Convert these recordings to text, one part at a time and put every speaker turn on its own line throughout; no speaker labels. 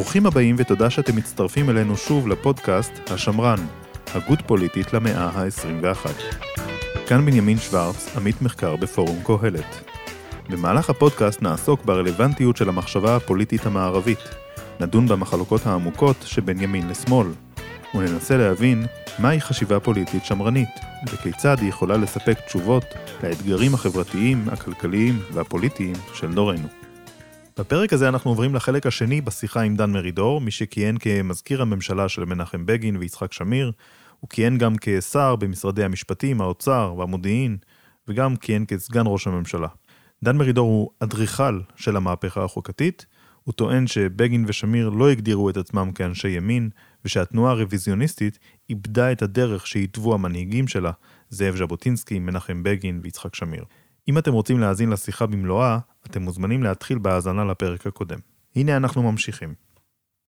ברוכים הבאים ותודה שאתם מצטרפים אלינו שוב לפודקאסט השמרן, הגות פוליטית למאה ה-21. כאן בנימין שוורץ, עמית מחקר בפורום קהלת. במהלך הפודקאסט נעסוק ברלוונטיות של המחשבה הפוליטית המערבית, נדון במחלוקות העמוקות שבין ימין לשמאל, וננסה להבין מהי חשיבה פוליטית שמרנית, וכיצד היא יכולה לספק תשובות לאתגרים החברתיים, הכלכליים והפוליטיים של דורנו. בפרק הזה אנחנו עוברים לחלק השני בשיחה עם דן מרידור, מי שכיהן כמזכיר הממשלה של מנחם בגין ויצחק שמיר, הוא כיהן גם כשר במשרדי המשפטים, האוצר והמודיעין, וגם כיהן כסגן ראש הממשלה. דן מרידור הוא אדריכל של המהפכה החוקתית, הוא טוען שבגין ושמיר לא הגדירו את עצמם כאנשי ימין, ושהתנועה הרוויזיוניסטית איבדה את הדרך שהתוו המנהיגים שלה, זאב ז'בוטינסקי, מנחם בגין ויצחק שמיר. אם אתם רוצים להאזין לשיחה במלואה, אתם מוזמנים להתחיל בהאזנה לפרק הקודם. הנה אנחנו ממשיכים.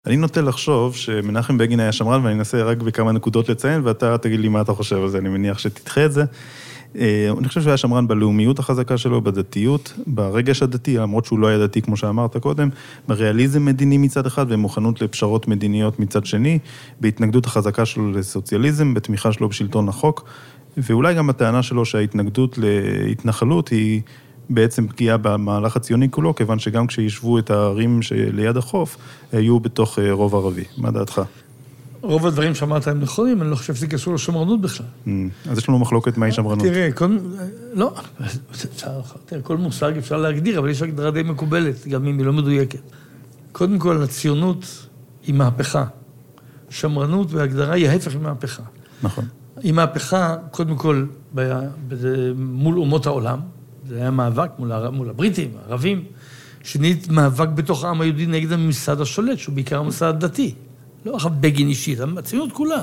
אני נוטה לחשוב שמנחם בגין היה שמרן, ואני אנסה רק בכמה נקודות לציין, ואתה תגיד לי מה אתה חושב על זה, אני מניח שתדחה את זה. אה, אני חושב שהוא היה שמרן בלאומיות החזקה שלו, בדתיות, ברגש הדתי, למרות שהוא לא היה דתי כמו שאמרת קודם, בריאליזם מדיני מצד אחד ומוכנות לפשרות מדיניות מצד שני, בהתנגדות החזקה שלו לסוציאליזם, בתמיכה שלו בשלטון החוק, ואולי גם הטענה שלו שההתנגדות להתנחלות היא בעצם פגיעה במהלך הציוני כולו, כיוון שגם כשישבו את הערים שליד החוף, היו בתוך אה, רוב ערבי. מה דעתך?
רוב הדברים שאמרת הם נכונים, אני לא חושב שזה קשור לשמרנות בכלל.
Mm, אז יש לנו מחלוקת מהי שמרנות.
תראה, כל... לא, תראה, כל מושג אפשר להגדיר, אבל יש הגדרה די מקובלת, גם אם היא לא מדויקת. קודם כל, הציונות היא מהפכה. שמרנות בהגדרה היא ההפך ממהפכה.
נכון.
היא מהפכה, קודם כל, מול אומות העולם, זה היה מאבק מול, מול הבריטים, הערבים. שנית, מאבק בתוך העם היהודי נגד הממסד השולט, שהוא בעיקר הממסד הדתי. לא עכשיו בגין אישית, הציונות כולה.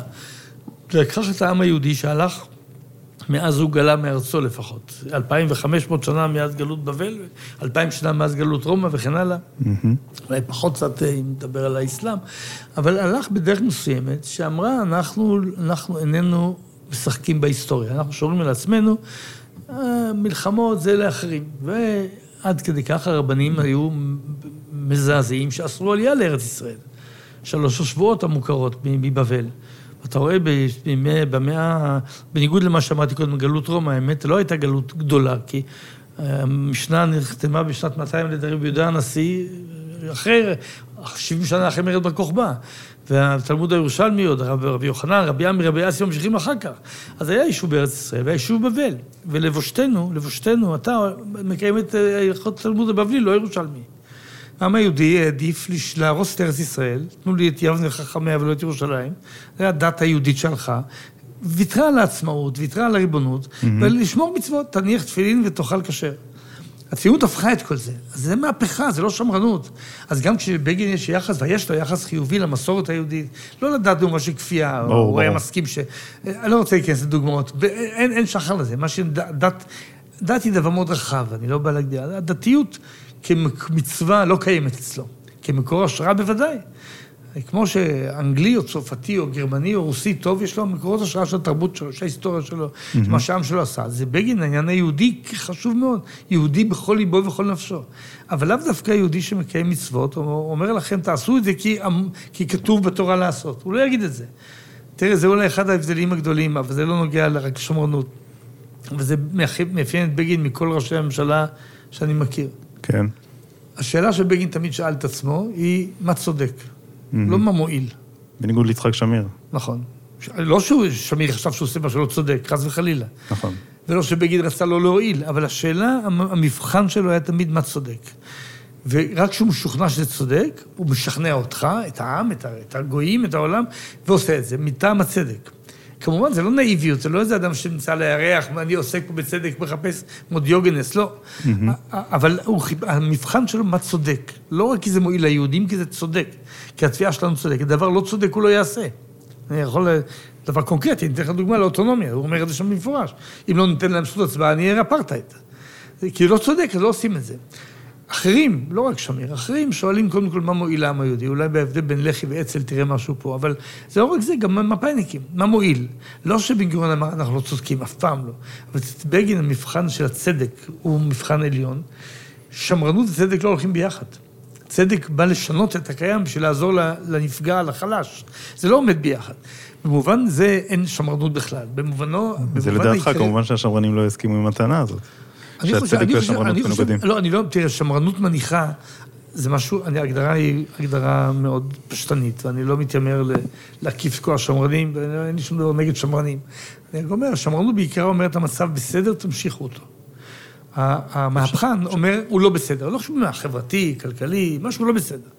לקח את העם היהודי שהלך, מאז הוא גלה מארצו לפחות. 2,500 שנה מאז גלות בבל, 2,000 שנה מאז גלות רומא וכן הלאה. אולי פחות קצת אה, אם נדבר על האסלאם, אבל הלך בדרך מסוימת שאמרה, אנחנו, אנחנו איננו משחקים בהיסטוריה, אנחנו שומרים על עצמנו, מלחמות זה לאחרים. ועד כדי כך הרבנים היו מזעזעים שאסרו עלייה לארץ ישראל. שלוש השבועות המוכרות מבבל. אתה רואה בימי, במאה, בניגוד למה שאמרתי קודם, גלות רומא, האמת לא הייתה גלות גדולה, כי אה, המשנה נחתמה בשנת 200 על ידי רבי יהודה הנשיא, אחרי, 70 שנה אחרי מרד בר כוכבא. והתלמוד הירושלמי עוד, רבי, רבי יוחנן, רבי עמי, רבי אסי ממשיכים אחר כך. אז היה יישוב בארץ ישראל, והיה יישוב בבל. ולבושתנו, לבושתנו, אתה מקיים את הלכות התלמוד הבבלי, לא ירושלמי. העם היהודי העדיף להרוס את ארץ ישראל, תנו לי את יבנה חכמיה ולא את ירושלים, זו הדת היהודית שהלכה, ויתרה על העצמאות, ויתרה על הריבונות, mm-hmm. ולשמור מצוות, תניח תפילין ותאכל כשר. הציונות הפכה את כל זה. אז זה מהפכה, זה לא שמרנות. אז גם כשבגין יש יחס, ויש לו יחס חיובי למסורת היהודית, לא לדעת דוגמה של כפייה, או הוא היה מסכים ש... אני לא רוצה להיכנס לדוגמאות, אין, אין שחר לזה. מה שדת... דת היא דבר מאוד רחב, אני לא בא להגדיר. הדתיות כמצווה לא קיימת אצלו. כמקור השראה בוודאי. כמו שאנגלי או צרפתי או גרמני או רוסי טוב, יש לו מקורות השראה של התרבות שלו, של ההיסטוריה שלו, mm-hmm. מה שהעם שלו עשה. זה בגין, העניין היהודי חשוב מאוד. יהודי בכל ליבו ובכל נפשו. אבל לאו דווקא יהודי שמקיים מצוות, הוא אומר לכם, תעשו את זה כי, כי כתוב בתורה לעשות. הוא לא יגיד את זה. תראה, זה אולי אחד ההבדלים הגדולים, אבל זה לא נוגע רק לשמרנות. וזה מאפיין את בגין מכל ראשי הממשלה שאני מכיר.
כן.
השאלה שבגין תמיד שאל את עצמו היא, מה צודק? לא מה מועיל.
בניגוד ליצחק שמיר.
נכון. לא ששמיר חשב שהוא עושה משהו לא צודק, חס וחלילה.
נכון.
ולא שבגין רצה לא להועיל, אבל השאלה, המבחן שלו היה תמיד מה צודק. ורק כשהוא משוכנע שזה צודק, הוא משכנע אותך, את העם, את הגויים, את העולם, ועושה את זה, מטעם הצדק. כמובן, זה לא נאיביות, זה לא איזה אדם שנמצא לירח, ואני עוסק פה בצדק, מחפש כמו דיוגנס, לא. Mm-hmm. אבל הוא, המבחן שלו, מה צודק. לא רק כי זה מועיל ליהודים, כי זה צודק. כי התביעה שלנו צודקת. דבר לא צודק הוא לא יעשה. אני יכול... דבר קונקרטי, אני אתן לך דוגמה לאוטונומיה, הוא אומר את זה שם במפורש. אם לא ניתן להם זכות הצבעה, אני אהיה אפרטהייד. כי לא צודק, לא עושים את זה. אחרים, לא רק שמיר, אחרים שואלים קודם כל מה מועיל לעם היהודי, אולי בהבדל בין לח"י ואצ"ל תראה משהו פה, אבל זה לא רק זה, גם מפא"יניקים, מה מועיל? לא שבן גוריון אמר, אנחנו לא צודקים, אף פעם לא. אבל בגין, המבחן של הצדק הוא מבחן עליון. שמרנות וצדק לא הולכים ביחד. צדק בא לשנות את הקיים בשביל לעזור לנפגע, לחלש. זה לא עומד ביחד. במובן זה אין שמרנות בכלל. במובנו...
זה לדעתך, העיקרי... כמובן שהשמרנים לא הסכימו עם הטענה הזאת. שהצדק והשמרנות מנוגדים.
לא, אני לא, תראה, שמרנות מניחה, זה משהו, אני, ההגדרה היא הגדרה מאוד פשטנית, ואני לא מתיימר להקיף את כל השמרנים, ואין לי שום דבר נגד שמרנים. אני אומר, השמרנות בעיקרה אומרת, המצב בסדר, תמשיכו אותו. המהפכן אומר, הוא לא בסדר. לא חשוב מה, חברתי, כלכלי, משהו לא בסדר.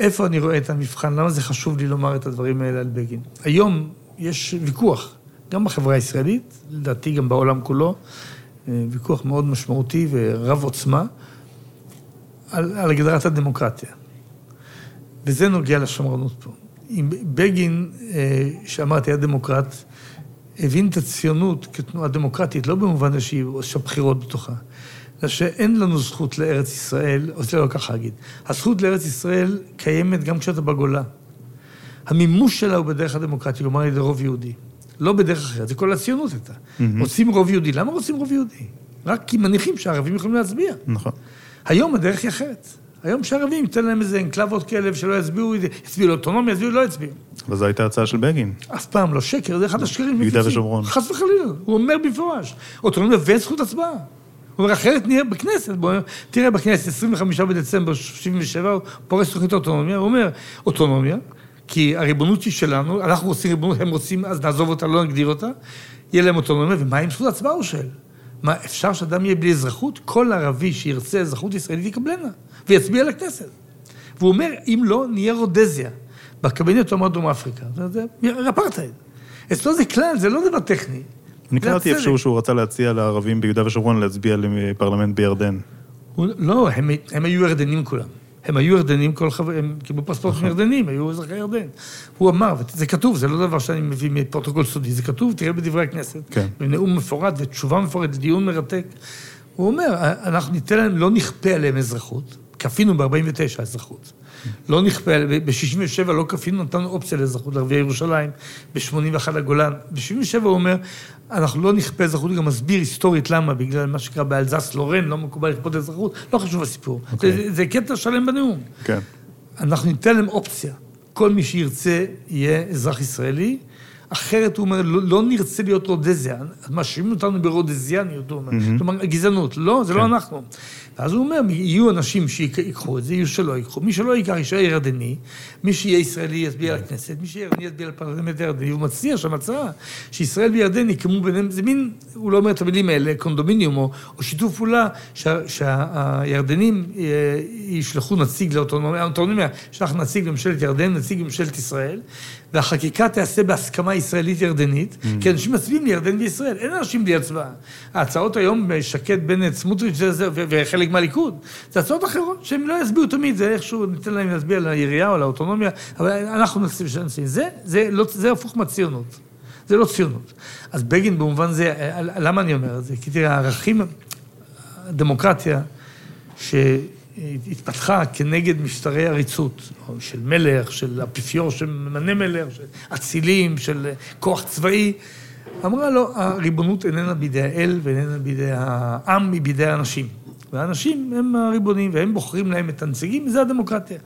איפה אני רואה את המבחן? למה זה חשוב לי לומר את הדברים האלה על בגין? היום יש ויכוח, גם בחברה הישראלית, לדעתי גם בעולם כולו, אה, ויכוח מאוד משמעותי ורב עוצמה, על, על הגדרת הדמוקרטיה. וזה נוגע לשמרנות פה. אם בגין, אה, שאמרתי, היה דמוקרט, הבין את הציונות כתנועה דמוקרטית, לא במובן עושה בחירות בתוכה, אלא שאין לנו זכות לארץ ישראל, או זה לא ככה להגיד, הזכות לארץ ישראל קיימת גם כשאתה בגולה. המימוש שלה הוא בדרך הדמוקרטית, כלומר על ידי רוב יהודי. לא בדרך אחרת, זה כל הציונות הייתה. Mm-hmm. רוצים רוב יהודי. למה רוצים רוב יהודי? רק כי מניחים שהערבים יכולים להצביע.
נכון.
היום הדרך היא אחרת. היום שהערבים, ייתן להם איזה אנקלבות כלב שלא יצביעו, יצביעו לאוטונומיה, יצביעו, לא יצביעו.
אבל זו הייתה הצעה של בגין.
אף פעם לא שקר, זה אחד השקרים.
ביהודה ושומרון.
חס וחלילה, הוא אומר במפורש. אוטונומיה וזכות הצבעה. הוא אומר, אחרת נהיה בכנסת. אומר, תראה, בכנסת, 25 בדצמבר 77, הוא פורס תוכנית אוטונומיה, הוא אומר, אוטונומיה, כי הריבונות היא שלנו, אנחנו רוצים ריבונות, הם רוצים, אז נעזוב אותה, לא נגדיר אותה, יהיה להם אוטונומיה, ומה עם זכות הצבעה, הוא שואל? מה, אפשר שאדם יהיה בלי אזרחות? כל ערבי שירצה אזרחות ישראלית יקבלנה, ויצביע לכנסת. והוא אומר, אם לא, נהיה רודזיה. בקבינט הוא אמר דרום אפריקה. זה אפרטהייד. אצלו זה כלל, זה לא דבר טכני.
אני קראתי איפשהו שהוא רצה להציע לערבים ביהודה ושומרון להצביע לפרלמנט בירדן.
לא, הם, הם היו ירדנים כולם. הם היו ירדנים, כל חבר... הם קיבלו פספורטים נכון. ירדנים, היו אזרחי ירדן. הוא אמר, וזה כתוב, זה לא דבר שאני מביא מפרוטוקול סודי, זה כתוב, תראה בדברי הכנסת.
כן.
בנאום מפורט ותשובה מפורטת, דיון מרתק. הוא אומר, אנחנו ניתן להם, לא נכפה עליהם אזרחות, כפינו ב-49 אזרחות. לא נכפה, ב-67 לא כפינו, נתנו אופציה לאזרחות לערביי ירושלים, ב-81 הגולן. ב-77 הוא אומר, אנחנו לא נכפה אזרחות, גם מסביר היסטורית למה, בגלל מה שקרה באלזס לורן, לא מקובל לכפות אזרחות, לא חשוב הסיפור. Okay. אוקיי. זה, זה קטע שלם בנאום.
כן. Okay.
אנחנו ניתן להם אופציה. כל מי שירצה יהיה אזרח ישראלי, אחרת הוא אומר, לא, לא נרצה להיות רודזיה, מאשימים אותנו ברודזיאניות, הוא אומר. Mm-hmm. כלומר, גזענות. לא, זה לא כן. לא אנחנו. ואז הוא אומר, יהיו אנשים שיקחו את זה, יהיו שלא ייקחו. מי שלא ייקח יישאר ירדני, מי שיהיה ישראלי יצביע לכנסת, מי שיהיה ירדני יצביע לפרלמנט הירדני, הוא מציע שם הצעה שישראל וירדן יקמו ביניהם, זה מין, הוא לא אומר את המילים האלה, קונדומיניום או, או שיתוף פעולה, שהירדנים אה, ישלחו נציג לאוטונומיה, ישלח נציג לממשלת ירדן, נציג לממשלת ישראל, והחקיקה תיעשה בהסכמה ישראלית-ירדנית, mm. כי אנשים מצביעים לירדן וישראל, אין אנשים בלי הצבעה. ההצעות היום, שקד, בנט, סמוטריץ' וחלק מהליכוד, זה הצעות אחרות שהם לא יצביעו תמיד, זה איכשהו ניתן להם להצביע לעירייה או לאוטונומיה, אבל אנחנו נצביע שנצביע. זה, זה, לא, זה הפוך מהציונות. זה לא ציונות. אז בגין במובן זה, למה אני אומר את זה? כי תראה, הערכים, הדמוקרטיה, ש... התפתחה כנגד משטרי עריצות, של מלך, של אפיפיור שממנה מלך, של אצילים, של כוח צבאי. אמרה לו, הריבונות איננה בידי האל ואיננה בידי העם, היא בידי האנשים. והאנשים הם הריבונים, והם בוחרים להם את הנציגים, וזה הדמוקרטיה.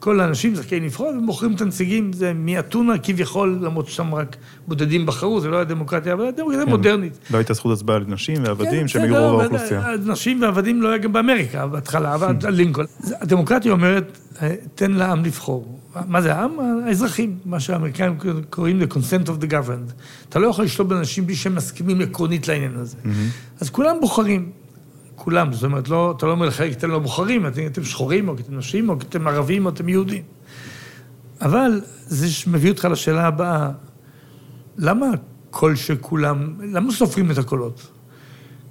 כל האנשים זכאים לבחור, והם בוחרים את הנציגים, זה מאתונה כביכול, למרות ששם רק בודדים בחרו, זה לא היה דמוקרטיה, אבל הדמוקרטיה כן. מודרנית.
לא הייתה זכות הצבעה לנשים ועבדים, כן, שהם היו רוב האוכלוסייה.
נשים ועבדים לא היה גם באמריקה בהתחלה, אבל לינקולן. הדמוקרטיה אומרת, תן לעם לבחור. מה זה העם? האזרחים, מה שהאמריקאים קוראים ל-consent of the governed. אתה לא יכול לשלוט באנשים בלי שהם מסכימים עקרונית לעניין הזה. אז כולם בוחרים. כולם, זאת אומרת, לא, אתה לא אומר לחלק, אתם לא בוחרים, אתם, אתם שחורים, או אתם נשים, או אתם ערבים, או אתם יהודים. אבל זה מביא אותך לשאלה הבאה, למה הקול של כולם, למה סופרים את הקולות?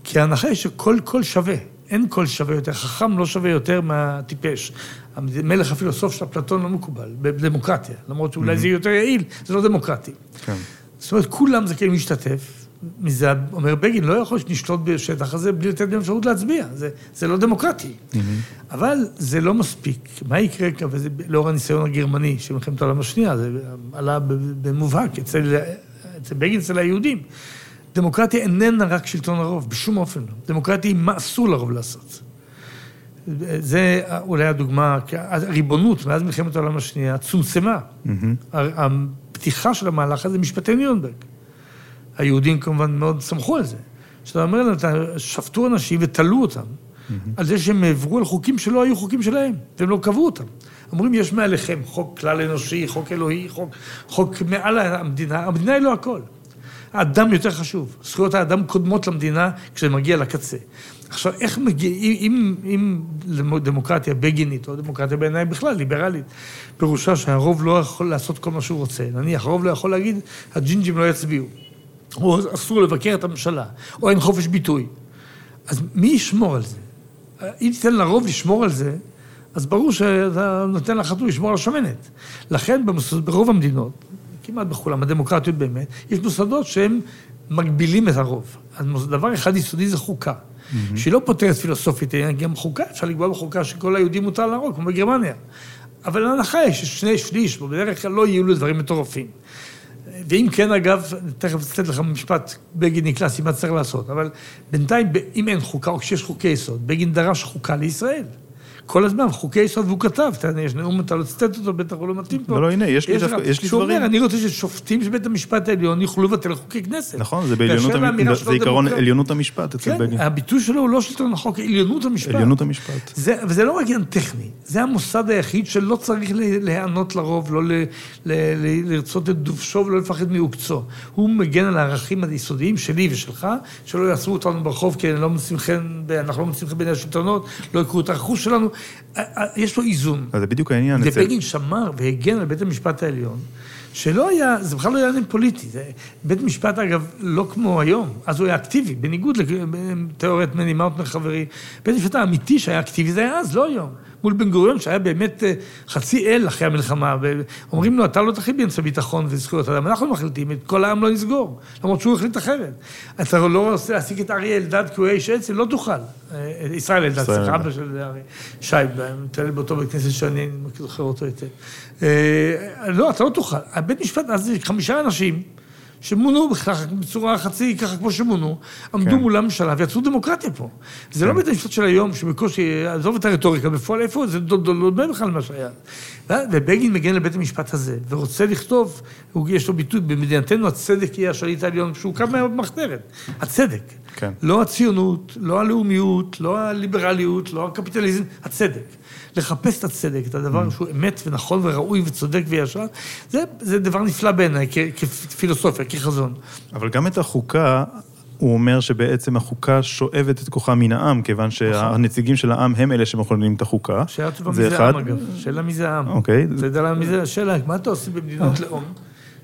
כי ההנחה היא שכל קול שווה, אין קול שווה יותר, חכם לא שווה יותר מהטיפש. המלך הפילוסוף של אפלטון לא מקובל, בדמוקרטיה, למרות שאולי mm-hmm. זה יותר יעיל, זה לא דמוקרטי. כן. זאת אומרת, כולם זה כאילו להשתתף, מזה אומר בגין, לא יכול לשלוט בשטח הזה בלי לתת להם אפשרות להצביע, זה, זה לא דמוקרטי. Mm-hmm. אבל זה לא מספיק. מה יקרה, וזה לאור הניסיון הגרמני של מלחמת העולם השנייה, זה עלה במובהק אצל, אצל בגין, אצל היהודים. דמוקרטיה איננה רק שלטון הרוב, בשום אופן לא. דמוקרטיה היא מה אסור לרוב לעשות. זה אולי הדוגמה, הריבונות מאז מלחמת העולם השנייה צומצמה. הפתיחה של המהלך הזה, משפטי נירנברג. היהודים כמובן מאוד שמחו על זה. שאתה אומר להם, שפטו אנשים ותלו אותם על זה שהם עברו על חוקים שלא היו חוקים שלהם, והם לא קבעו אותם. אומרים, יש מעליכם חוק כלל אנושי, חוק אלוהי, חוק, חוק מעל המדינה, המדינה היא לא הכל. האדם יותר חשוב. זכויות האדם קודמות למדינה כשזה מגיע לקצה. עכשיו, איך מגיעים, אם, אם דמוקרטיה בגינית, או דמוקרטיה בעיניי בכלל, ליברלית, פירושה שהרוב לא יכול לעשות כל מה שהוא רוצה. נניח, הרוב לא יכול להגיד, הג'ינג'ים לא יצביעו, או אסור לבקר את הממשלה, או אין חופש ביטוי. אז מי ישמור על זה? אם תיתן לרוב לשמור על זה, אז ברור שאתה נותן לחתול לשמור על השמנת. לכן ברוב המדינות, כמעט בכולם, הדמוקרטיות באמת, יש מוסדות שהם מגבילים את הרוב. אז דבר אחד יסודי זה חוקה. Mm-hmm. שהיא לא פותרת פילוסופית, גם חוקה, אפשר לקבוע בחוקה שכל היהודים מותר להרוג, כמו בגרמניה. אבל להנחה יש שני שליש, בדרך כלל לא יהיו לו דברים מטורפים. ואם כן, אגב, תכף אצטט לך משפט בגיני קלאסי, מה צריך לעשות. אבל בינתיים, אם אין חוקה, או כשיש חוקי יסוד, בגין דרש חוקה לישראל. כל הזמן, חוקי יסוד, והוא כתב, יש נאום, אתה לא תצטט אותו, בטח הוא לא מתאים פה.
לא, לא, הנה, יש לי דברים. שהוא אומר,
אני רוצה ששופטים של בית המשפט העליון יוכלו לבטל חוקי כנסת.
נכון, זה בעליונות, זה עיקרון עליונות המשפט אצל בגין.
כן, הביטוי שלו הוא לא שלטון החוק, עליונות המשפט.
עליונות המשפט.
וזה לא רק עניין טכני, זה המוסד היחיד שלא צריך להיענות לרוב, לא לרצות את דובשו ולא לפחד מעוקצו. הוא מגן על הערכים היסודיים שלי ושלך, שלא יעשו אותנו ברחוב, כי לא אנחנו לא חן בעיני השלטונות, לא יקרו את הרכוש שלנו. יש לו איזון.
זה בדיוק העניין.
ובגין שמר והגן על בית המשפט העליון, שלא היה, זה בכלל לא היה עניין פוליטי. בית משפט, אגב, לא כמו היום, אז הוא היה אקטיבי, בניגוד לתיאוריית מני מאוטנר חברי. בית המשפט האמיתי שהיה אקטיבי זה היה אז, לא היום. מול בן גוריון, שהיה באמת אה, חצי אל אחרי המלחמה, ואומרים לו, אתה לא תחליט באמצע ביטחון וזכויות אדם, אנחנו מחליטים, את כל העם לא נסגור, למרות שהוא החליט אחרת. אתה לא רוצה להעסיק את אריה אלדד כי הוא איש אצ"ל, לא תוכל. אה, ישראל אלדד, סליחה, אבא של אריה, שי, מתעלל באותו בית כנסת שאני זוכר אותו היטב. אה, לא, אתה לא תוכל. בית משפט, אז חמישה אנשים, שמונו בכך, בצורה חצי ככה כמו שמונו, עמדו כן. מול הממשלה ויצרו דמוקרטיה פה. זה לא כן. לא בית המשפט של היום, שבקושי, עזוב את הרטוריקה, בפועל איפה, זה דומה בכלל מה שהיה. ובגין מגן לבית המשפט הזה, ורוצה לכתוב, יש לו ביטוי, במדינתנו הצדק יהיה השליט העליון, שהוא קם מהמחתרת. הצדק. כן. לא הציונות, לא הלאומיות, לא הליברליות, לא הקפיטליזם, הצדק. לחפש את הצדק, את הדבר mm. שהוא אמת ונכון וראוי וצודק וישר, זה, זה דבר נפלא בעיניי, כפילוסופיה, כחזון.
אבל גם את החוקה, הוא אומר שבעצם החוקה שואבת את כוחה מן העם, כיוון נכון. שהנציגים של העם הם אלה שמכוננים את החוקה.
שאלה טובה מי זה העם, אגב. שאלה מי זה העם.
אוקיי.
אתה יודע מי זה השאלה, מה אתה עושה במדינות לאום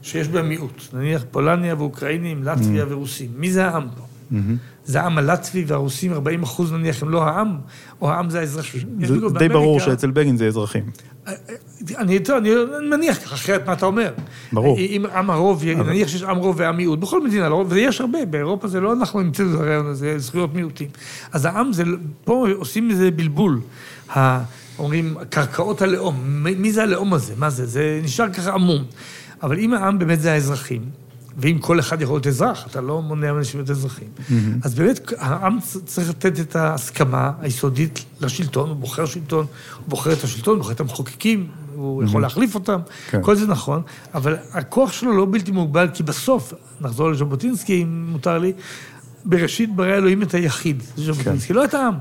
שיש בהן מיעוט? נניח פולניה ואוקראינים, לטביה mm. ורוסים. מי זה העם פה? זה העם הלטבי והרוסים, 40 אחוז נניח הם לא העם, או העם זה האזרחים.
זה די ברור שאצל בגין זה אזרחים.
אה, אני, אני מניח ככה, אחרת מה אתה אומר.
ברור.
אם עם הרוב, נניח שיש עם רוב ועם מיעוט, בכל מדינה, לא, ויש הרבה, באירופה זה לא אנחנו המצאנו את הרעיון הזה, זכויות מיעוטים. אז העם זה, פה עושים איזה בלבול. אומרים, קרקעות הלאום, מי זה הלאום הזה? מה זה? זה נשאר ככה עמום. אבל אם העם באמת זה האזרחים, ואם כל אחד יכול להיות אזרח, אתה לא מונע מאנשים להיות אזרחים. Mm-hmm. אז באמת, העם צריך לתת את ההסכמה היסודית לשלטון, הוא בוחר שלטון, הוא בוחר את השלטון, הוא בוחר את המחוקקים, הוא mm-hmm. יכול להחליף אותם, כן. כל זה נכון, אבל הכוח שלו לא בלתי מוגבל, כי בסוף, נחזור לז'בוטינסקי, אם מותר לי, בראשית ברא אלוהים את היחיד, ז'בוטינסקי, כן. לא את העם.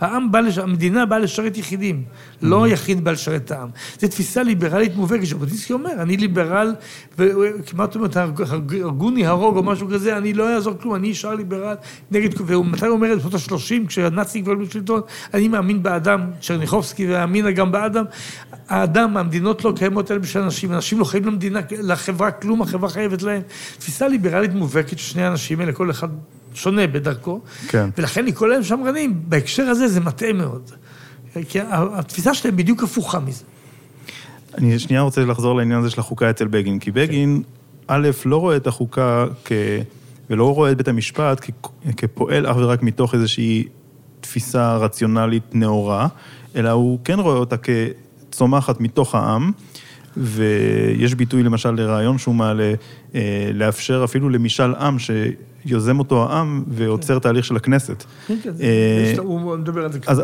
העם בא, לש... המדינה באה לשרת יחידים, לא mm-hmm. יחיד בא לשרת את העם. זו תפיסה ליברלית מובהקת, ז'בוטינסקי אומר, אני ליברל, וכמעט אומרת, הרגוני, הרוג או משהו כזה, אני לא אעזור כלום, אני אשאר ליברל נגד, ומתי הוא אומר את בשנות ה-30, כשהנאצים כבר בשלטון, אני מאמין באדם, צ'רניחובסקי והאמינה גם באדם. האדם, המדינות לא קיימות אלא בשביל אנשים, אנשים לא חיים למדינה, לחברה כלום, החברה חייבת להם. תפיסה ליברלית מובהקת של שני האנשים האלה, כל אחד שונה בדרכו, כן. ולכן לקרוא להם שמרנים, בהקשר הזה זה מטעה מאוד. כי התפיסה שלהם בדיוק הפוכה מזה.
אני שנייה רוצה לחזור לעניין הזה של החוקה אצל בגין, כי בגין, א', לא רואה את החוקה כ... ולא רואה את בית המשפט כ... כפועל אך ורק מתוך איזושהי תפיסה רציונלית נאורה, אלא הוא כן רואה אותה כצומחת מתוך העם. ויש ביטוי למשל לרעיון שהוא מעלה, אה, לאפשר אפילו למשאל עם שיוזם אותו העם ועוצר תהליך של הכנסת.
כן, כן,
אה,
הוא מדבר על זה.
אז.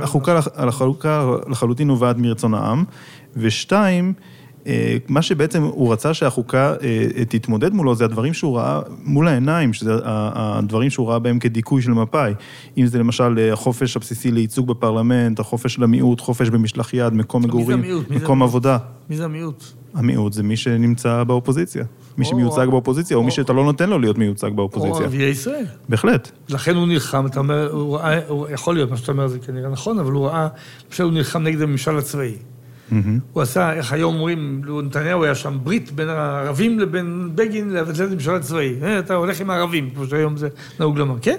החוקה, לחלוטין נובעת מרצון העם, ושתיים, מה שבעצם הוא רצה שהחוקה אה, תתמודד מולו, זה הדברים שהוא ראה מול העיניים, שזה הדברים שהוא ראה בהם כדיכוי של מפא"י. אם זה למשל אה, החופש הבסיסי לייצוג בפרלמנט, החופש של המיעוט, חופש במשלח יד, מקום מגורים, מקום? עבודה.
מי זה המיעוט?
המיעוט זה מי שנמצא באופוזיציה. מי
או-
שמיוצג באופוזיציה, או מי
או-
שאתה לא נותן לו להיות מיוצג
או
באופוזיציה.
ערביי ישראל.
בהחלט.
לכן הוא נלחם, אתה אומר, הוא ראה, יכול להיות, מה שאתה אומר זה כנראה נכון, אבל הוא ראה, למשל הוא נלחם נגד הממשל הצבאי.
מהמם.
הוא עשה, איך היום אומרים, נתניהו היה שם ברית בין הערבים לבין בגין לבטל את הממשל הצבאי. אה, אתה הולך עם הערבים, כמו שהיום זה נהוג לומר, כן?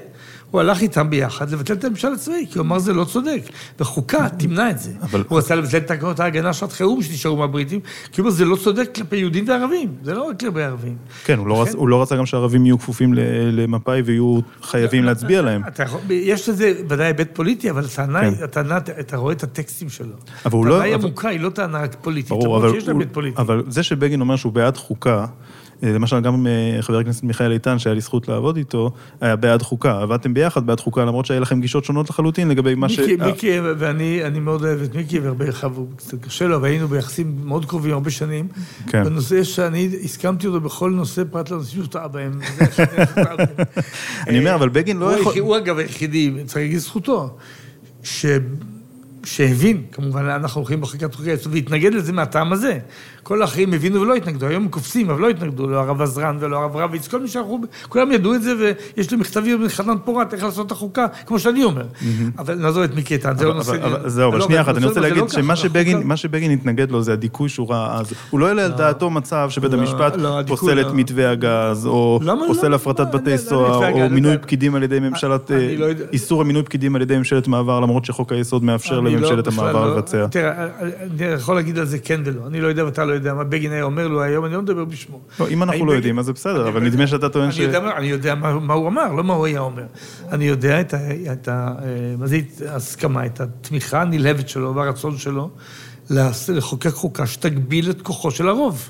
הוא הלך איתם ביחד לבטל את הממשל הצבאי, כי הוא אמר זה לא צודק. וחוקה תמנע את זה.
אבל-
הוא רצה לבטל את תקנות ההגנה שעת חירום שנשארו מהבריטים, כי הוא אומר זה לא צודק כלפי יהודים וערבים, זה לא רק כלפי ערבים.
כן, הוא לא רצ- הוא לא רצה גם שהערבים יהיו כפופים למפא"י ויהיו חייבים להצביע להם.
אתה יכול, יש לזה ודאי היבט פוליטי, אבל הטענה,
כן.
היא- הטענה, אתה רואה את הטקסטים שלו.
אבל הוא לא-
הטענה היא עמוקה, היא לא טענה רק פוליטית.
ברור, אבל, הוא. אבל זה שבגין אומר שהוא בעד חוקה, למשל גם אה, חבר הכנסת מיכאל איתן, שהיה לי זכות לעבוד איתו, היה בעד חוקה. עבדתם ביחד בעד חוקה, למרות שהיה לכם גישות שונות לחלוטין לגבי מה ש...
מיקי,
אה,
מיקי, ואני אני מאוד אוהב את מיקי, והרבה חבר, קצת קשה לו, אבל היינו ביחסים מאוד קרובים הרבה שנים.
כן.
בנושא שאני הסכמתי אותו בכל נושא, פרט לנושאים שהוא טעה בהם.
אני אומר, אבל בגין לא יכול...
הוא אגב היחידי, צריך להגיד זכותו, ש... שהבין, כמובן, לאן אנחנו הולכים בחקיקת חוקי היסוד, והתנגד לזה מהטעם הזה. כל האחרים הבינו ולא התנגדו, היום הם קופצים, אבל לא התנגדו, לא הרב עזרן ולא הרב רביץ, כל מי שאנחנו, כולם ידעו את זה, ויש לי מכתבים מחנן פורת איך לעשות את החוקה, כמו שאני אומר. אבל נעזוב את מיקי איתן, זה לא נושא...
זהו, אבל
לא,
שנייה אחת, אני רוצה
לא
להגיד שמה שבגין, מה שבגין התנגד לו זה הדיכוי שהוא ראה אז. הוא לא העלה על דעתו מצב שבית
לא,
המשפט
לא,
פוסל את
לא.
מתווה הגז, או
לא?
פוסל הפרטת
לא,
בתי
לא, לא,
סוהר, או מינוי פקידים על ידי ממשלת... אה,
לא.
איסור המינוי פקידים על ידי ממשלת מעבר, למרות שחוק היסוד מאפשר
לא-
לממשלת המעבר
לא-
לבצע.
תראה, אני יכול להגיד על זה כן ולא. אני לא יודע ואתה לא יודע מה בגין היה אומר לו היום, אני לא מדבר בשמו.
לא, אם אנחנו לא
בגין-
יודעים, אז זה בסדר, אבל
יודע-
נדמה שאתה טוען ש...
יודע אני יודע מה מה הוא אמר, לא מה הוא היה אומר. אני יודע את ה- את ה... אה, מה זה ההסכמה, את התמיכה הנלהבת שלו והרצון שלו לחוקק חוקה שתגביל את כוחו של הרוב.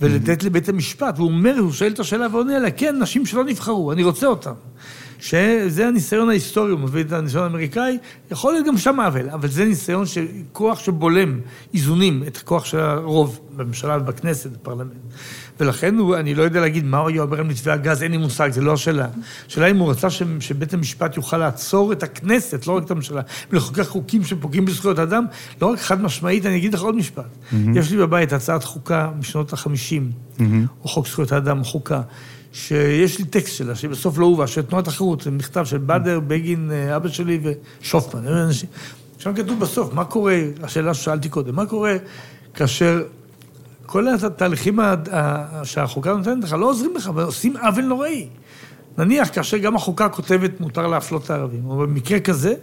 ולתת לבית המשפט, והוא אומר, הוא שואל את השאלה ועונה עליה, כן, נשים שלא נבחרו, אני רוצה אותן. שזה הניסיון ההיסטורי, הוא מביא את הניסיון האמריקאי, יכול להיות גם שם עוול, אבל זה ניסיון של כוח שבולם איזונים את הכוח של הרוב בממשלה ובכנסת, בפרלמנט. ולכן הוא, אני לא יודע להגיד מה הוא היה אומר על מתווה הגז, אין לי מושג, זה לא השאלה. השאלה אם הוא רצה ש, שבית המשפט יוכל לעצור את הכנסת, לא רק את הממשלה, ולחוקק חוקים שפוגעים בזכויות אדם, לא רק חד משמעית, אני אגיד לך עוד משפט. יש לי בבית הצעת חוקה משנות החמישים, או חוק זכויות האדם, חוקה. שיש לי טקסט שלה, שבסוף לא הובא, של תנועת החירות, זה מכתב של באדר, בגין, אה, אבא שלי ושופמן. שם כתוב בסוף, מה קורה, השאלה ששאלתי קודם, מה קורה כאשר כל התהליכים שהחוקה נותנת לך לא עוזרים לך, ועושים עוול נוראי. נניח כאשר גם החוקה כותבת מותר להפלות את הערבים, אבל במקרה כזה,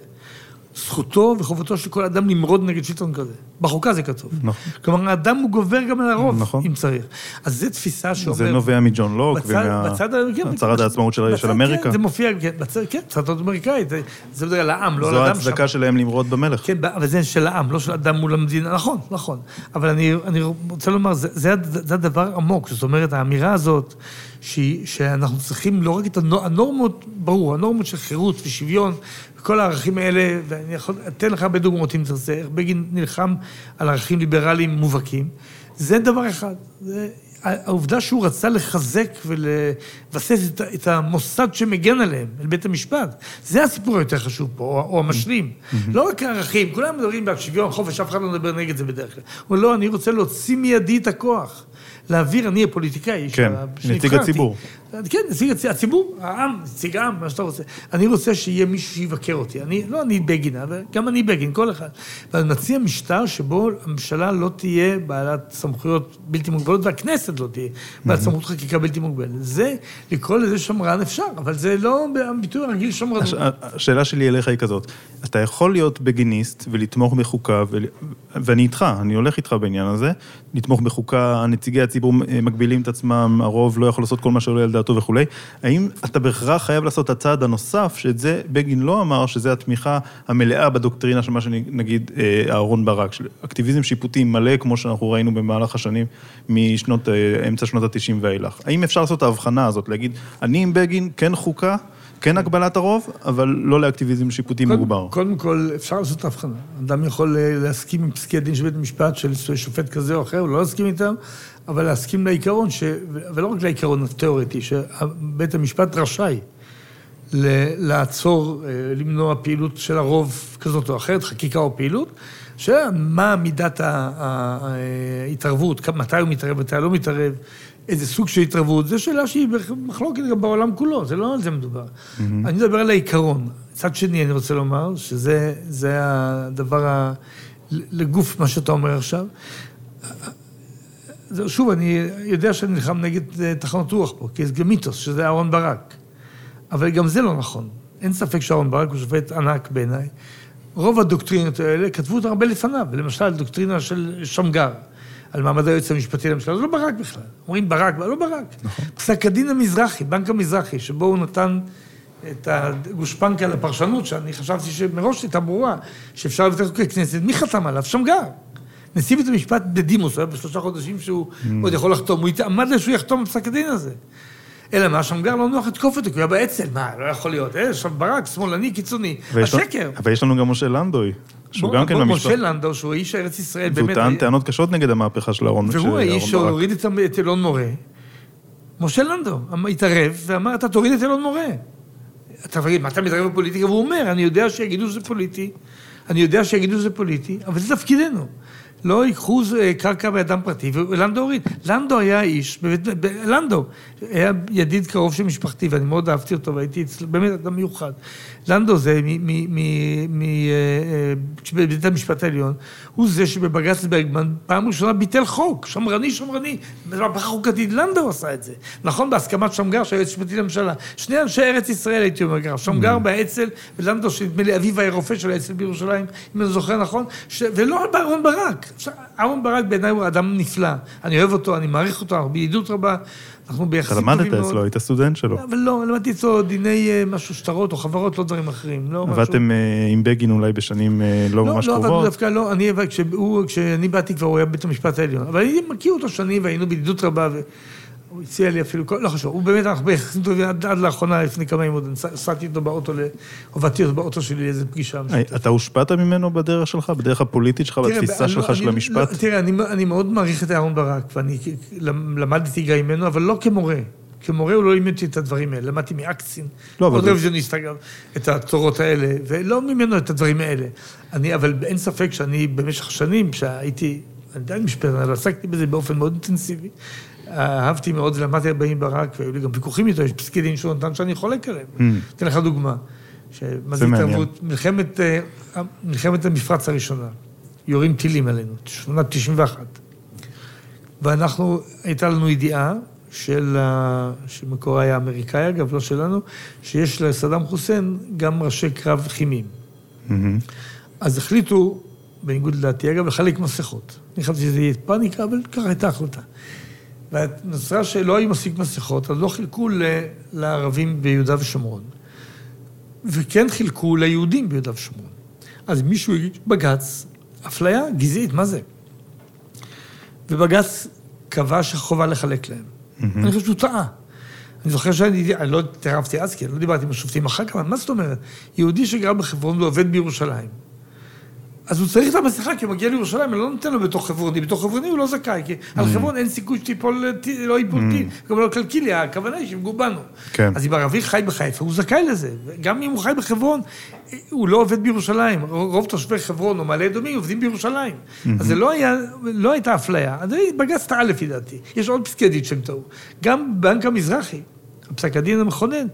זכותו וחובתו של כל אדם למרוד נגד שלטון כזה. בחוקה זה כתוב.
נכון.
כלומר, האדם הוא גובר גם על הרוב,
נכון.
אם צריך. אז זו תפיסה שאומרת...
זה נובע מג'ון לוק
בצד, בצד, כן,
ומהצהרת העצמאות של
בצד,
של אמריקה.
כן, זה מופיע, כן, בצד, כן, הצהרת אמריקאית, זה- זה מדבר על העם, לא על
זו
אדם שם.
ההצדקה שלהם למרוד במלך.
כן, אבל זה של העם, לא של אדם מול המדינה. נכון, נכון. אבל אני, אני רוצה לומר, זה, זה, זה הדבר עמוק. זאת אומרת, האמירה הזאת, שהיא, שאנחנו צריכים לא רק את הנור, הנורמות, ברור, הנורמות של חירות ושוויון, וכל הערכים האלה, ואני יכול, אתן לך הרבה דוגמאות אם תרצה, איך בגין נלחם על ערכים ליברליים מובהקים. זה דבר אחד. זה, העובדה שהוא רצה לחזק ולבסס את, את המוסד שמגן עליהם, אל בית המשפט, זה הסיפור היותר חשוב פה, או, או המשלים. לא רק הערכים, כולם מדברים בעד שוויון, חופש, אף אחד לא מדבר נגד זה בדרך כלל. הוא אומר, לא, אני רוצה להוציא מידי את הכוח. להעביר, אני הפוליטיקאי,
כן, נציג. הציבור.
כן, נציג הצ- הציבור, העם, נציג העם, מה שאתה רוצה. אני רוצה שיהיה מישהו שיבקר אותי. אני, לא אני בגין, אבל גם אני בגין, כל אחד. ואני מציע משטר שבו הממשלה לא תהיה בעלת סמכויות בלתי מוגבלות, והכנסת לא תהיה בעלת סמכות חקיקה בלתי מוגבלת. זה, לקרוא לזה שמרן אפשר, אבל זה לא הביטוי הרגיל שמרנות.
הש- השאלה שלי אליך היא כזאת, אתה יכול להיות בגיניסט ולתמוך בחוקה, ול- ואני איתך, אני הולך איתך בעניין הזה, לתמוך בחוקה, נציגי הציבור מגבילים את עצמם, הרוב לא יכול לעשות כל מה שעולה על דעתו לדעתו וכולי. האם אתה בהכרח חייב לעשות את הצעד הנוסף, שאת זה בגין לא אמר, שזה התמיכה המלאה בדוקטרינה של מה שנגיד אה, אהרון ברק, של אקטיביזם שיפוטי מלא, כמו שאנחנו ראינו במהלך השנים, משנות, אה, אמצע שנות ה-90 ואילך. האם אפשר לעשות את ההבחנה הזאת, להגיד, אני עם בגין, כן חוקה, כן הגבלת הרוב, אבל לא לאקטיביזם שיפוטי
קודם,
מוגבר.
קודם כל, אפשר לעשות את ההבחנה. אדם יכול אה, להסכים עם פסקי הדין של בית המשפט, של שופט כזה או אחר, או לא להסכים איתם, אבל להסכים לעיקרון, ש... ולא רק לעיקרון התיאורטי, שבית המשפט רשאי לעצור, אה, למנוע פעילות של הרוב כזאת או אחרת, חקיקה או פעילות, שמה מידת ההתערבות, מתי הוא מתערב, מתי לא מתערב, איזה סוג של התערבות, זו שאלה שהיא מחלוקת גם בעולם כולו, זה לא על זה מדובר. Mm-hmm. אני מדבר על העיקרון. מצד שני, אני רוצה לומר שזה הדבר, ה... לגוף מה שאתה אומר עכשיו. שוב, אני יודע שאני נלחם נגד אה, תחנות רוח פה, כי זה מיתוס, שזה אהרן ברק. אבל גם זה לא נכון. אין ספק שאהרן ברק הוא שופט ענק בעיניי. רוב הדוקטרינות האלה כתבו אותן הרבה לפניו, למשל דוקטרינה של שמגר. על מעמד היועץ המשפטי לממשלה, זה לא ברק בכלל. אומרים ברק, לא ברק. נכון. פסק הדין המזרחי, בנק המזרחי, שבו הוא נתן את הגושפנקה לפרשנות, שאני חשבתי שמראש הייתה ברורה, שאפשר לבטל חוקי כנסת, מי חתם עליו? שמגר. נשיא בית המשפט בדימוס, הוא היה בשלושה חודשים שהוא mm. עוד יכול לחתום, הוא עמד שהוא יחתום בפסק הדין הזה. אלא מה, שמגר לא נוח לתקוף אותו, כי הוא היה באצ"ל, מה, לא יכול להיות, אה, שם ברק, שמאלני, קיצוני, השקר.
אבל יש לנו גם משה לנדוי, שהוא גם כן
במשפט. משה לנדו, שהוא איש ארץ ישראל,
באמת... והוא טען טענות קשות נגד המהפכה של אהרון
ברק. והוא האיש שהוריד את אלון מורה. משה לנדו התערב ואמר, אתה תוריד את אלון מורה. אתה תגיד, מה אתה מתערב בפוליטיקה? והוא אומר, אני יודע שיגידו שזה פוליטי, אני יודע שיגידו שזה פוליטי, אבל זה תפקידנו. לא ייקחו קרקע באדם פרטי, ולנדו הוריד. לנדו היה איש, לנדו היה ידיד קרוב של משפחתי, ואני מאוד אהבתי אותו, והייתי אצלו, באמת אדם מיוחד. לנדו זה מבית אה, אה, המשפט העליון, הוא זה שבבג"ץ ברגמן פעם ראשונה ביטל חוק, שמרני שמרני, מהפכה חוקתית, לנדו עשה את זה. נכון, בהסכמת שמגר, שהיה יועץ משפטי לממשלה. שני אנשי ארץ ישראל, הייתי אומר ככה, שמגר mm. באצ"ל, ולנדו, שנדמה לי אביו היה רופא של האצ"ל בירושלים, אם אני זוכר נכון, ולא אהרון ברק. אהרון ברק בעיניי הוא אדם נפלא. אני אוהב אותו, אני מעריך אותו, אנחנו בידידות רבה. אנחנו ביחסים
טובים מאוד. אתה למדת אצלו, היית סטודנט שלו.
אבל לא, למדתי אצלו דיני אה, משהו שטרות או חברות, לא דברים אחרים. לא
עבדתם אה, עם בגין אולי בשנים אה, לא, לא ממש קרובות?
לא, לא, דווקא לא. אני, כשאני באתי כבר הוא היה בית המשפט העליון. אבל אני מכיר אותו שנים והיינו בידידות רבה. הוא הציע לי אפילו, לא חשוב, הוא באמת, אנחנו ביחסים טובים עד, עד לאחרונה, לפני כמה ימים, נסעתי איתו באוטו, הובלתי אותו באוטו שלי לאיזו פגישה.
אתה הושפעת ממנו בדרך שלך, בדרך הפוליטית שלך, בתפיסה שלך לא, של המשפט?
תראה, אני, אני מאוד מעריך את אהרן ברק, ואני למדתי גם ממנו, אבל לא כמורה. כמורה הוא לא לימד אותי את הדברים האלה, למדתי מאקצין, לא, עוד רוויזיוניסט אגב, את התורות האלה, ולא ממנו את הדברים האלה. אני, אבל אין ספק שאני במשך שנים, כשהייתי, אני עדיין משפטן, אבל עסקתי בזה באופן מאוד אינטנסיבי, אהבתי מאוד, למדתי הרבה עם ברק, והיו לי גם ויכוחים איתו, יש פסקי דין שהוא נתן שאני חולק עליהם. Mm. אתן לך דוגמה.
זה מעניין.
מלחמת, אה, מלחמת המפרץ הראשונה, יורים טילים עלינו, שנת 91. ואנחנו, הייתה לנו ידיעה של, שמקורה היה אמריקאי, אגב, לא שלנו, שיש לסדאם חוסיין גם ראשי קרב כימיים. Mm-hmm. אז החליטו, בניגוד לדעתי, אגב, לחלק מסכות. אני חשבתי שזה יהיה פאניקה, אבל ככה הייתה החלטה. ונוצרה שלא היו מספיק מסכות, אז לא חילקו לערבים ביהודה ושומרון. וכן חילקו ליהודים ביהודה ושומרון. אז מישהו הגיש בג"ץ, אפליה גזעית, מה זה? ובג"ץ קבע שחובה לחלק להם. Mm-hmm. אני חושב שהוא טעה. אני זוכר שאני, אני לא התערבתי אז, כי אני לא דיברתי עם השופטים אחר כך, אבל מה זאת אומרת? יהודי שגר בחברון ועובד בירושלים. אז הוא צריך את המסכה, כי הוא מגיע לירושלים, אני לא נותן לו בתוך חברוני, בתוך חברוני הוא לא זכאי, כי על mm. חברון אין סיכוי שתיפול, לא ייפול mm. טיל, גם לא קלקילי, הכוונה היא שיפגעו בנו. כן. אז אם ערבי חי בחיפה, הוא זכאי לזה. גם אם הוא חי בחברון, הוא לא עובד בירושלים. רוב תושבי חברון או מעלה אדומים עובדים בירושלים. Mm-hmm. אז זה לא היה, לא הייתה אפליה. אז בג"ץ טעה לפי דעתי. יש עוד פסקי דין שהם טעו. גם בנק המזרחי, פסק הדין המכונן,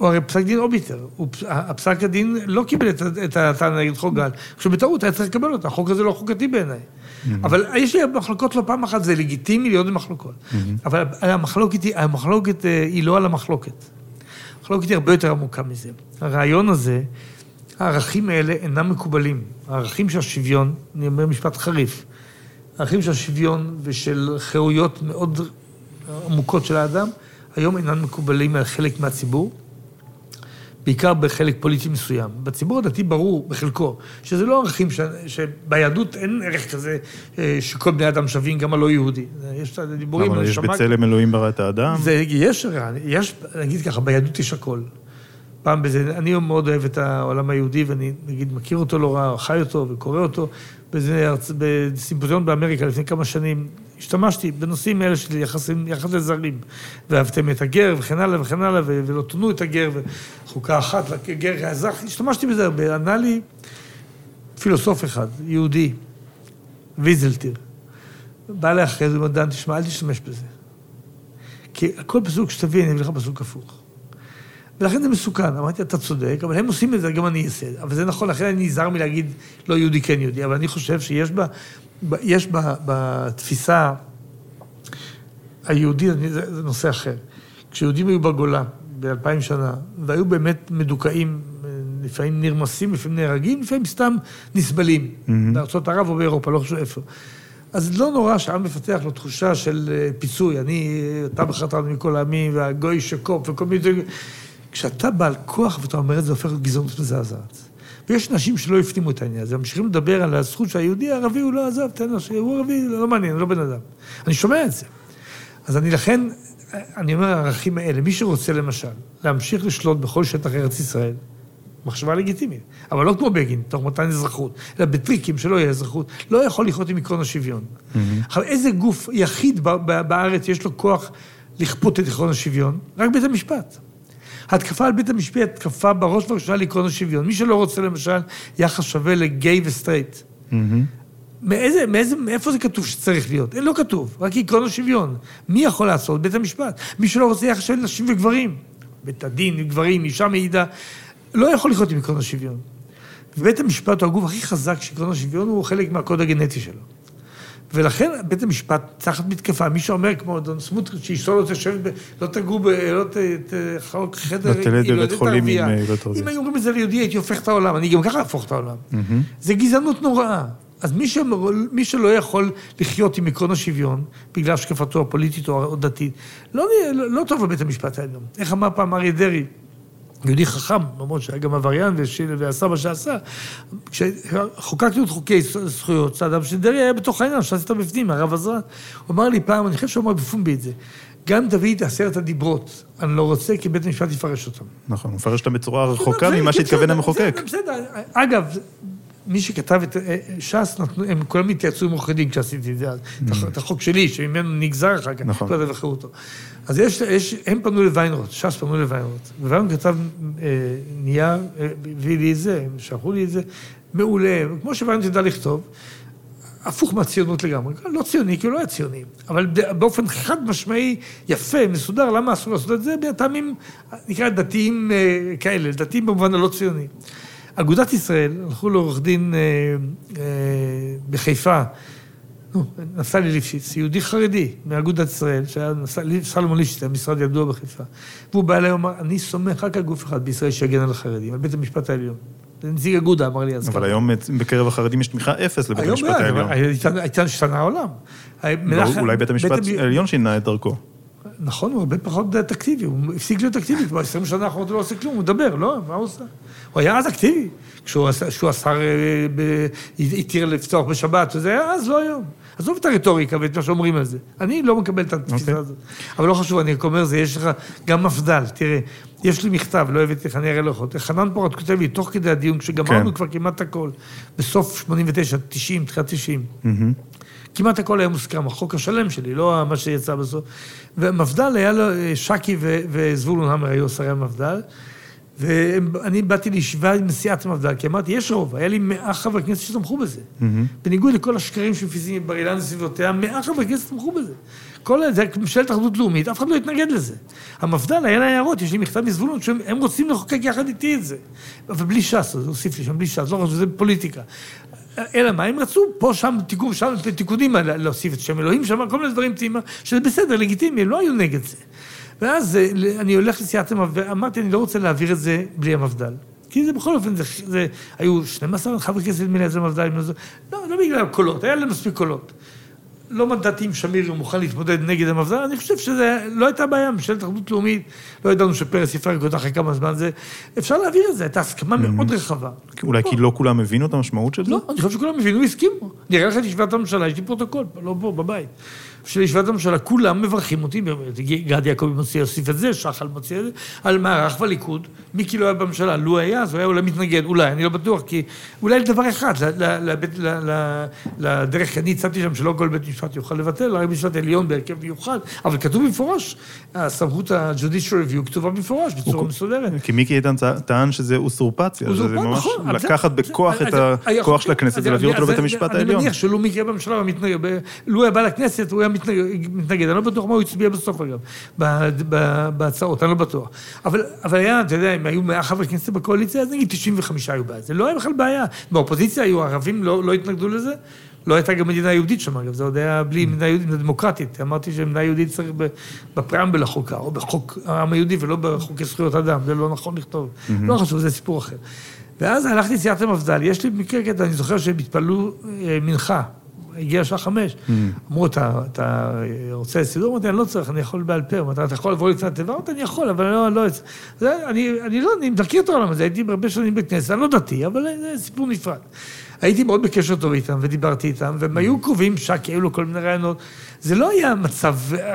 הוא הרי פסק דין אוביטר, הפסק הדין לא קיבל את הטענה נגד חוק גל, שבטעות היה צריך לקבל אותה, החוק הזה לא חוקתי בעיניי. אבל יש לי מחלוקות לא פעם אחת, זה לגיטימי להיות במחלוקות. אבל המחלוקת, המחלוקת אה, היא לא על המחלוקת. המחלוקת היא הרבה יותר עמוקה מזה. הרעיון הזה, הערכים האלה אינם מקובלים. הערכים של השוויון, אני אומר משפט חריף, הערכים של השוויון ושל חירויות מאוד עמוקות של האדם, היום אינם מקובלים על חלק מהציבור, בעיקר בחלק פוליטי מסוים. בציבור הדתי ברור, בחלקו, שזה לא ערכים, ש... שביהדות אין ערך כזה אה, שכל בני אדם שווים, גם הלא יהודי. יש את הדיבורים...
למה, יש בצלם אלוהים ברא את האדם?
זה, יש, יש, נגיד ככה, ביהדות יש הכל. פעם בזה, אני מאוד אוהב את העולם היהודי, ואני נגיד מכיר אותו לא רע, חי אותו וקורא אותו. בזה, בסימפוזיון באמריקה לפני כמה שנים, השתמשתי בנושאים האלה של יחסים, יחס לזרים. ואהבתם את הגר וכן הלאה וכן הלאה, ולא תונו את הגר, וחוקה אחת לגר האזרח, השתמשתי בזה הרבה. ענה לי פילוסוף אחד, יהודי, ויזלטיר. בא אליי אחרי זה, הוא אומר, דן, תשמע, אל תשתמש בזה. כי כל פסוק שתביא, אני אביא לך פסוק הפוך. ולכן זה מסוכן. אמרתי, אתה צודק, אבל הם עושים את זה, גם אני אעשה. אבל זה נכון, לכן אני נזהר מלהגיד לא יהודי, כן יהודי. אבל אני חושב שיש בה, יש בה, בתפיסה היהודית, זה, זה נושא אחר. כשיהודים היו בגולה באלפיים שנה, והיו באמת מדוכאים, לפעמים נרמסים, לפעמים נהרגים, לפעמים סתם נסבלים. Mm-hmm. בארצות ערב או באירופה, לא חושב איפה. אז לא נורא שהעם מפתח לו תחושה של אה, פיצוי. אני, אתה בחרת לנו מכל העמים, והגוי שקופ, וכל מיני... כשאתה בעל כוח ואתה אומר את זה, הופך לגזענות מזעזעת. ויש נשים שלא הפנימו את העניין הזה, ממשיכים לדבר על הזכות שהיהודי הערבי הוא לא עזב, תן לו, הוא ערבי, לא מעניין, לא בן אדם. אני שומע את זה. אז אני לכן, אני אומר, הערכים האלה, מי שרוצה למשל להמשיך לשלוט בכל שטח ארץ ישראל, מחשבה לגיטימית, אבל לא כמו בגין, תוך מתן אזרחות, אלא בטריקים שלא יהיה אזרחות, לא יכול לחיות עם עקרון השוויון. Mm-hmm. עכשיו, איזה גוף יחיד בארץ יש לו כוח לכפות את עקרון השוויון? רק בית המשפט. התקפה על בית המשפט, התקפה בראש ובראשונה לעקרון השוויון. מי שלא רוצה למשל יחס שווה לגיי וסטרייט. מאיזה, מאיזה, מאיפה זה כתוב שצריך להיות? לא כתוב, רק עקרון השוויון. מי יכול לעשות? בית המשפט. מי שלא רוצה יחס שווה לנשים וגברים. בית הדין, גברים, אישה מעידה, לא יכול לחיות עם עקרון השוויון. ובית המשפט הוא הגוף הכי חזק שעקרון השוויון הוא חלק מהקוד הגנטי שלו. ולכן בית המשפט תחת מתקפה, מי שאומר כמו אדון סמוטריץ', שאשתו לא תשב, לא תגור ב... לא תחלוק חדר,
לא תלד בבית חולים עם
ילדת ערבייה. אם היו אומרים את זה ליהודי, הייתי הופך את העולם, אני גם ככה אהפוך את העולם. זה גזענות נוראה. אז מי, ש... מי שלא יכול לחיות עם עקרון השוויון, בגלל השקפתו הפוליטית או דתית, לא, לא, לא טוב לבית המשפט העליון. איך אמר פעם אריה דרעי? יהודי חכם, למרות שהיה גם עבריין ועשה מה שעשה. כשחוקקנו את חוקי זכויות, סעדם שדרעי היה בתוך העניין, שעשית בפנים, הרב עזרן. הוא אמר לי פעם, אני חושב שהוא אמר בפומבי את זה, גם את עשרת הדיברות, אני לא רוצה, כי בית המשפט יפרש אותם.
נכון, הוא מפרש אותם בצורה רחוקה ממה שהתכוון המחוקק.
בסדר, אגב, מי שכתב את אה, ש"ס, הם כולם התייעצו עם עורכי דין כשעשיתי את זה, mm. את החוק שלי, שממנו נגזר אחר כך, נכון. כל הזמן אותו. אז יש, יש, הם פנו לוויינרוט, ש"ס פנו לוויינרוט, וויינרוט כתב אה, נייר, אה, הביא לי את זה, הם שלחו לי את זה, מעולה, כמו שוויינרוט ידע לכתוב, הפוך מהציונות לגמרי, לא ציוני, כי הוא לא היה ציוני, אבל באופן חד משמעי, יפה, מסודר, למה אסור לעשות את זה? בטעמים, נקרא דתיים אה, כאלה, דתיים במובן הלא ציוני. אגודת ישראל, הלכו לעורך דין אה, אה, בחיפה, נו, נפתלי ליפשיץ, יהודי חרדי מאגודת ישראל, שהיה סלומון ליפשיץ, היה משרד ידוע בחיפה. והוא בא אליי ואמר, אני סומך רק על גוף אחד בישראל שיגן על החרדים, על בית המשפט העליון. נציג אגודה אמר לי אז.
אבל היום בקרב החרדים יש תמיכה אפס לבית המשפט העליון.
היום הייתה השתנה העולם.
לא, אולי בית המשפט העליון שינה את דרכו.
נכון, הוא הרבה פחות אקטיבי, הוא הפסיק להיות אקטיבי, כבר 20 שנה האחרונות הוא לא עושה כלום, הוא מדבר, לא? מה הוא עושה? הוא היה אז אקטיבי, כשהוא השר אה, התיר לפתוח בשבת, וזה היה אז, לא היום. עזוב את הרטוריקה ואת מה שאומרים על זה. אני לא מקבל את התפיסה okay. אוקיי. הזאת. אבל לא חשוב, אני רק אומר, זה יש לך גם מפד"ל. תראה, יש לי מכתב, לא הבאתי לך, אני אראה לך אותו. חנן פורט כותב לי, תוך כדי הדיון, כשגמרנו כן. כבר כמעט הכל, בסוף 89, 90, תחילת 90. Mm-hmm. כמעט הכל היה מוסכם, החוק השלם שלי, לא מה שיצא בסוף. ומפד"ל היה לו, אה, שקי וזבולון המר היו שרי המפד"ל. ואני באתי לישיבה עם נשיאת המפד"ל, כי אמרתי, יש רוב, היה לי מאה חברי כנסת שתמכו בזה. Mm-hmm. בניגוד לכל השקרים שמפיזים בר אילן וסביבותיה, מאה חברי כנסת תמכו בזה. כל זה, ממשלת אחדות לאומית, אף אחד לא התנגד לזה. המפד"ל, היה לה הערות, יש לי מכתב מזבולון, שהם רוצים לחוקק יחד איתי את זה. אבל בלי ש"ס, זה הוסיף לי שם, בלי ש"ס, לא חשוב, זה פוליטיקה. אלא מה, הם רצו פה, שם, תיקון, שם, תיקונים, להוסיף את שם אלוהים, שם, כל מיני דברים שזה בסדר, לגיטימי, הם לא היו נגד זה. ואז אה, אני הולך לסיעת המפד"ל, ואמרתי, אני לא רוצה להעביר את זה בלי המפד"ל. כי זה בכל אופן, זה, זה היו 12 חברי כנסת מנהל המפד"ל, לא, לא בגלל קולות, היה להם מספיק קולות. לא מנדטי עם שמיר, מוכן להתמודד נגד המפד"ל, אני חושב שזה לא הייתה בעיה, ממשלת אחדות לאומית, לא ידענו שפרס יפרק אותה אחרי כמה זמן זה, אפשר להעביר את זה, הייתה הסכמה מאוד רחבה.
אולי כי לא כולם הבינו את המשמעות של זה?
לא, אני חושב שכולם הבינו, הסכימו. נראה לך את ישיבת הממשלה, יש לי פרוטוקול, לא פה, בבית. של ישיבת הממשלה, כולם מברכים אותי, גד יעקבי מוציא, יוסיף את זה, שחל מוציא את זה, על מערך בליכוד, מיקי לא היה בממשלה, לו היה, אז הוא היה אולי מתנגד, אולי, אני לא בטוח, כי אולי לדבר אחד, לדרך, אני הצעתי שם שלא כל בית משפט יוכל לבטל, רק משפט עליון בהרכב מיוחד, אבל כתוב במפורש, הסמכות ה-judicial review כתובה במפורש, בצורה מסודרת.
כי מיקי איתן טען שזה אוסורפציה, זה ממש נכון, לקחת בכוח את הכוח של הכנסת ולהביא אותו לבית המשפט העליון.
אני מניח שלו מיקי היה בממשלה, לו היה בא לכנסת, הוא היה מתנגד, אני לא בטוח מה הוא הצביע בסוף אגב, בהצעות, אני לא בטוח. אבל, אבל היה, אתה יודע, אם היו 100 חברי כנסת בקואליציה, אז נגיד 95 היו בעד. זה לא היה בכלל בעיה. באופוזיציה היו ערבים, לא, לא התנגדו לזה. לא הייתה גם מדינה יהודית שם, אגב, זה עוד היה בלי מדינה יהודית, מדינה דמוקרטית. אמרתי שמדינה יהודית צריך בפרמבל החוקה, או בחוק העם היהודי, ולא בחוקי זכויות אדם, זה לא נכון לכתוב. לא חשוב, זה סיפור אחר. ואז הלכתי לסיעת המפד"ל, יש לי מקרה קטע, אני זוכר שהם התפללו אה, מנחה. הגיע השעה חמש. אמרו, אתה רוצה סידור? אמרתי, אני לא צריך, אני יכול בעל פה. אמרתי, אתה יכול לבוא לי קצת תיבה? אמרתי, אני יכול, אבל לא... לא אני לא, אני מכיר את העולם הזה, הייתי הרבה שנים בכנסת, אני לא דתי, אבל זה סיפור נפרד. הייתי מאוד בקשר טוב איתם, ודיברתי איתם, והם היו. קרובים, שק, היו לו כל מיני רעיונות. זה לא היה מצב אה,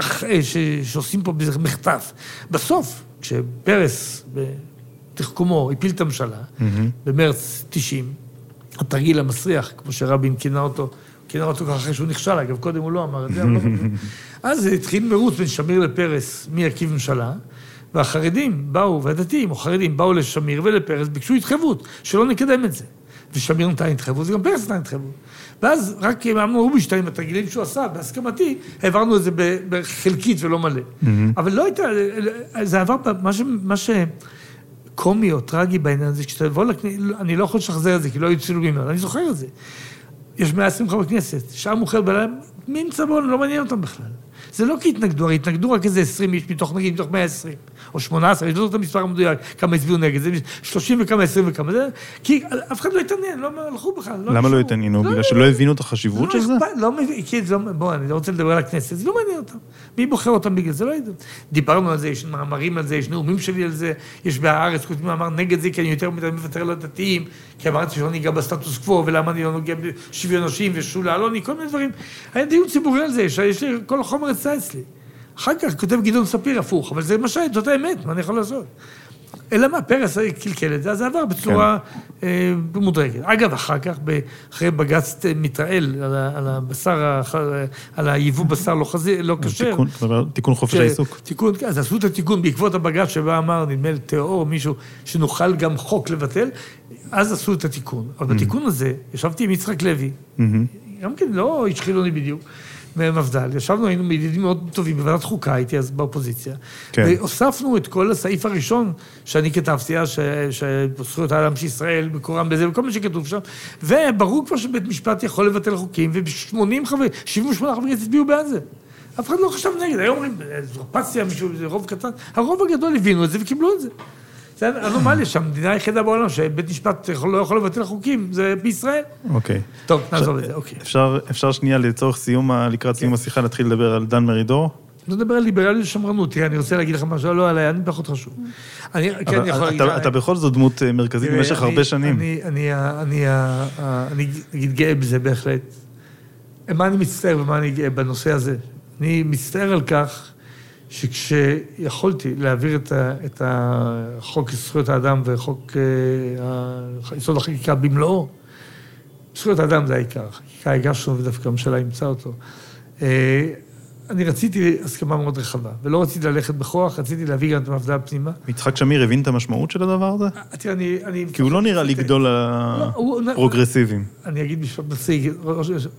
שעושים פה מחטף. בסוף, כשפרס, בתחכומו, הפיל את הממשלה. במרץ 90, התרגיל המסריח, כמו שרבין כינה אותו, כינה אותו ככה אחרי שהוא נכשל, אגב, קודם הוא לא אמר את זה, אבל לא אז התחיל מרוץ בין שמיר לפרס, מי ירכיב ממשלה, והחרדים באו, והדתיים, או חרדים, באו לשמיר ולפרס, ביקשו התחייבות, שלא נקדם את זה. ושמיר נתן התחייבות, וגם פרס נתן התחייבות. ואז רק אמרנו רובינשטיין, בתרגילים שהוא עשה, בהסכמתי, העברנו את זה בחלקית ולא מלא. אבל לא הייתה, זה עבר, מה ש... קומי או טרגי בעניין הזה, כשאתה תבוא לכנסת, אני לא יכול לשחזר את זה, כי לא היו צילומים, אני זוכר את זה. יש 120 חברי כנסת, שעה מאוחרת בלילה, מי נמצא בו, לא מעניין אותם בכלל. זה לא כי התנגדו, הרי התנגדו רק איזה 20 איש מתוך, נגיד, מתוך 120, או 18, אני לא זוכר את המספר המדויק, כמה הצביעו נגד, זה 30 וכמה, 20 וכמה, זה, כי אף אחד לא התעניין, לא הלכו בכלל.
לא למה לא התעניינו? לא, בגלל שלא הבינו את החשיבות של זה?
לא מבין, כי זה, בוא, אני לא רוצה לדבר על הכנסת, זה לא מעניין אותם. מי בוחר אותם בגלל זה? לא יודע. דיברנו על זה, יש מאמרים על זה, יש נאומים שלי על זה, יש בהארץ, כותבים מאמר נגד זה, כי אני יותר מדי מוותר לדתיים, כי אמרתי שלא ניגע בסטטוס קוו, ולמה אני לא נוגע בשוויון נשים ושולה אלוני, כל מיני דברים. היה דיון ציבורי על זה, יש לי כל החומר אצלי. אחר כך כותב גדעון ספיר הפוך, אבל זה מה שהיה, זאת האמת, מה אני יכול לעשות? אלא מה, פרס קלקל את זה, אז זה עבר בצורה כן. אה, מודרגת. אגב, אחר כך, אחרי בג"ץ מתרעל על, על הבשר, על היבוא בשר לא, לא כשר.
תיקון, תיקון חופש העיסוק.
תיקון, אז עשו את התיקון בעקבות הבג"ץ שבה אמר, נדמה לי, טהור, מישהו, שנוכל גם חוק לבטל, אז עשו את התיקון. אבל mm-hmm. בתיקון הזה, ישבתי עם יצחק לוי, mm-hmm. גם כן לא איש חילוני בדיוק. ממפד"ל, ישבנו, היינו ידידים מאוד טובים בוועדת חוקה, הייתי אז באופוזיציה. כן. והוספנו את כל הסעיף הראשון שאני כתבתי אז, שזכויות האדם של ישראל מקורם בזה, וכל מה שכתוב שם, וברור כבר שבית משפט יכול לבטל חוקים, ו-80 חברי, 78 חברי כנסת הצביעו בעד זה. אף אחד לא חשב נגד, היום אומרים, זורפציה, מישהו, זה רוב קטן, הרוב הגדול הבינו את זה וקיבלו את זה. זה אנומליה שהמדינה היחידה בעולם שבית משפט לא יכול לבטל חוקים, זה בישראל.
אוקיי.
טוב, נעזוב את זה, אוקיי.
אפשר שנייה לצורך סיום, לקראת סיום כן. השיחה, להתחיל לדבר על דן מרידור?
לא לדבר על ליברליות ושמרנות. תראה, אני רוצה להגיד לך משהו, לא עליי, אני פחות חשוב. אני כן יכול להגיד...
אתה בכל זאת דמות אה, מרכזית במשך הרבה שנים.
אני נגיד גאה בזה בהחלט. מה אני מצטער ומה אני גאה בנושא הזה? אני מצטער על כך שכשיכולתי להעביר את, ה, את החוק זכויות האדם וחוק אה, יסוד החקיקה במלואו, זכויות האדם זה העיקר, החקיקה הגשנו ודווקא הממשלה אימצה אותו. אה, אני רציתי הסכמה מאוד רחבה, ולא רציתי ללכת בכוח, רציתי להביא גם את המפד"ל פנימה.
יצחק שמיר הבין את המשמעות של הדבר הזה?
אה, תראה, אני... אני
כי הוא לא נראה לי גדול הפרוגרסיביים.
אני אגיד משפט מצחיק,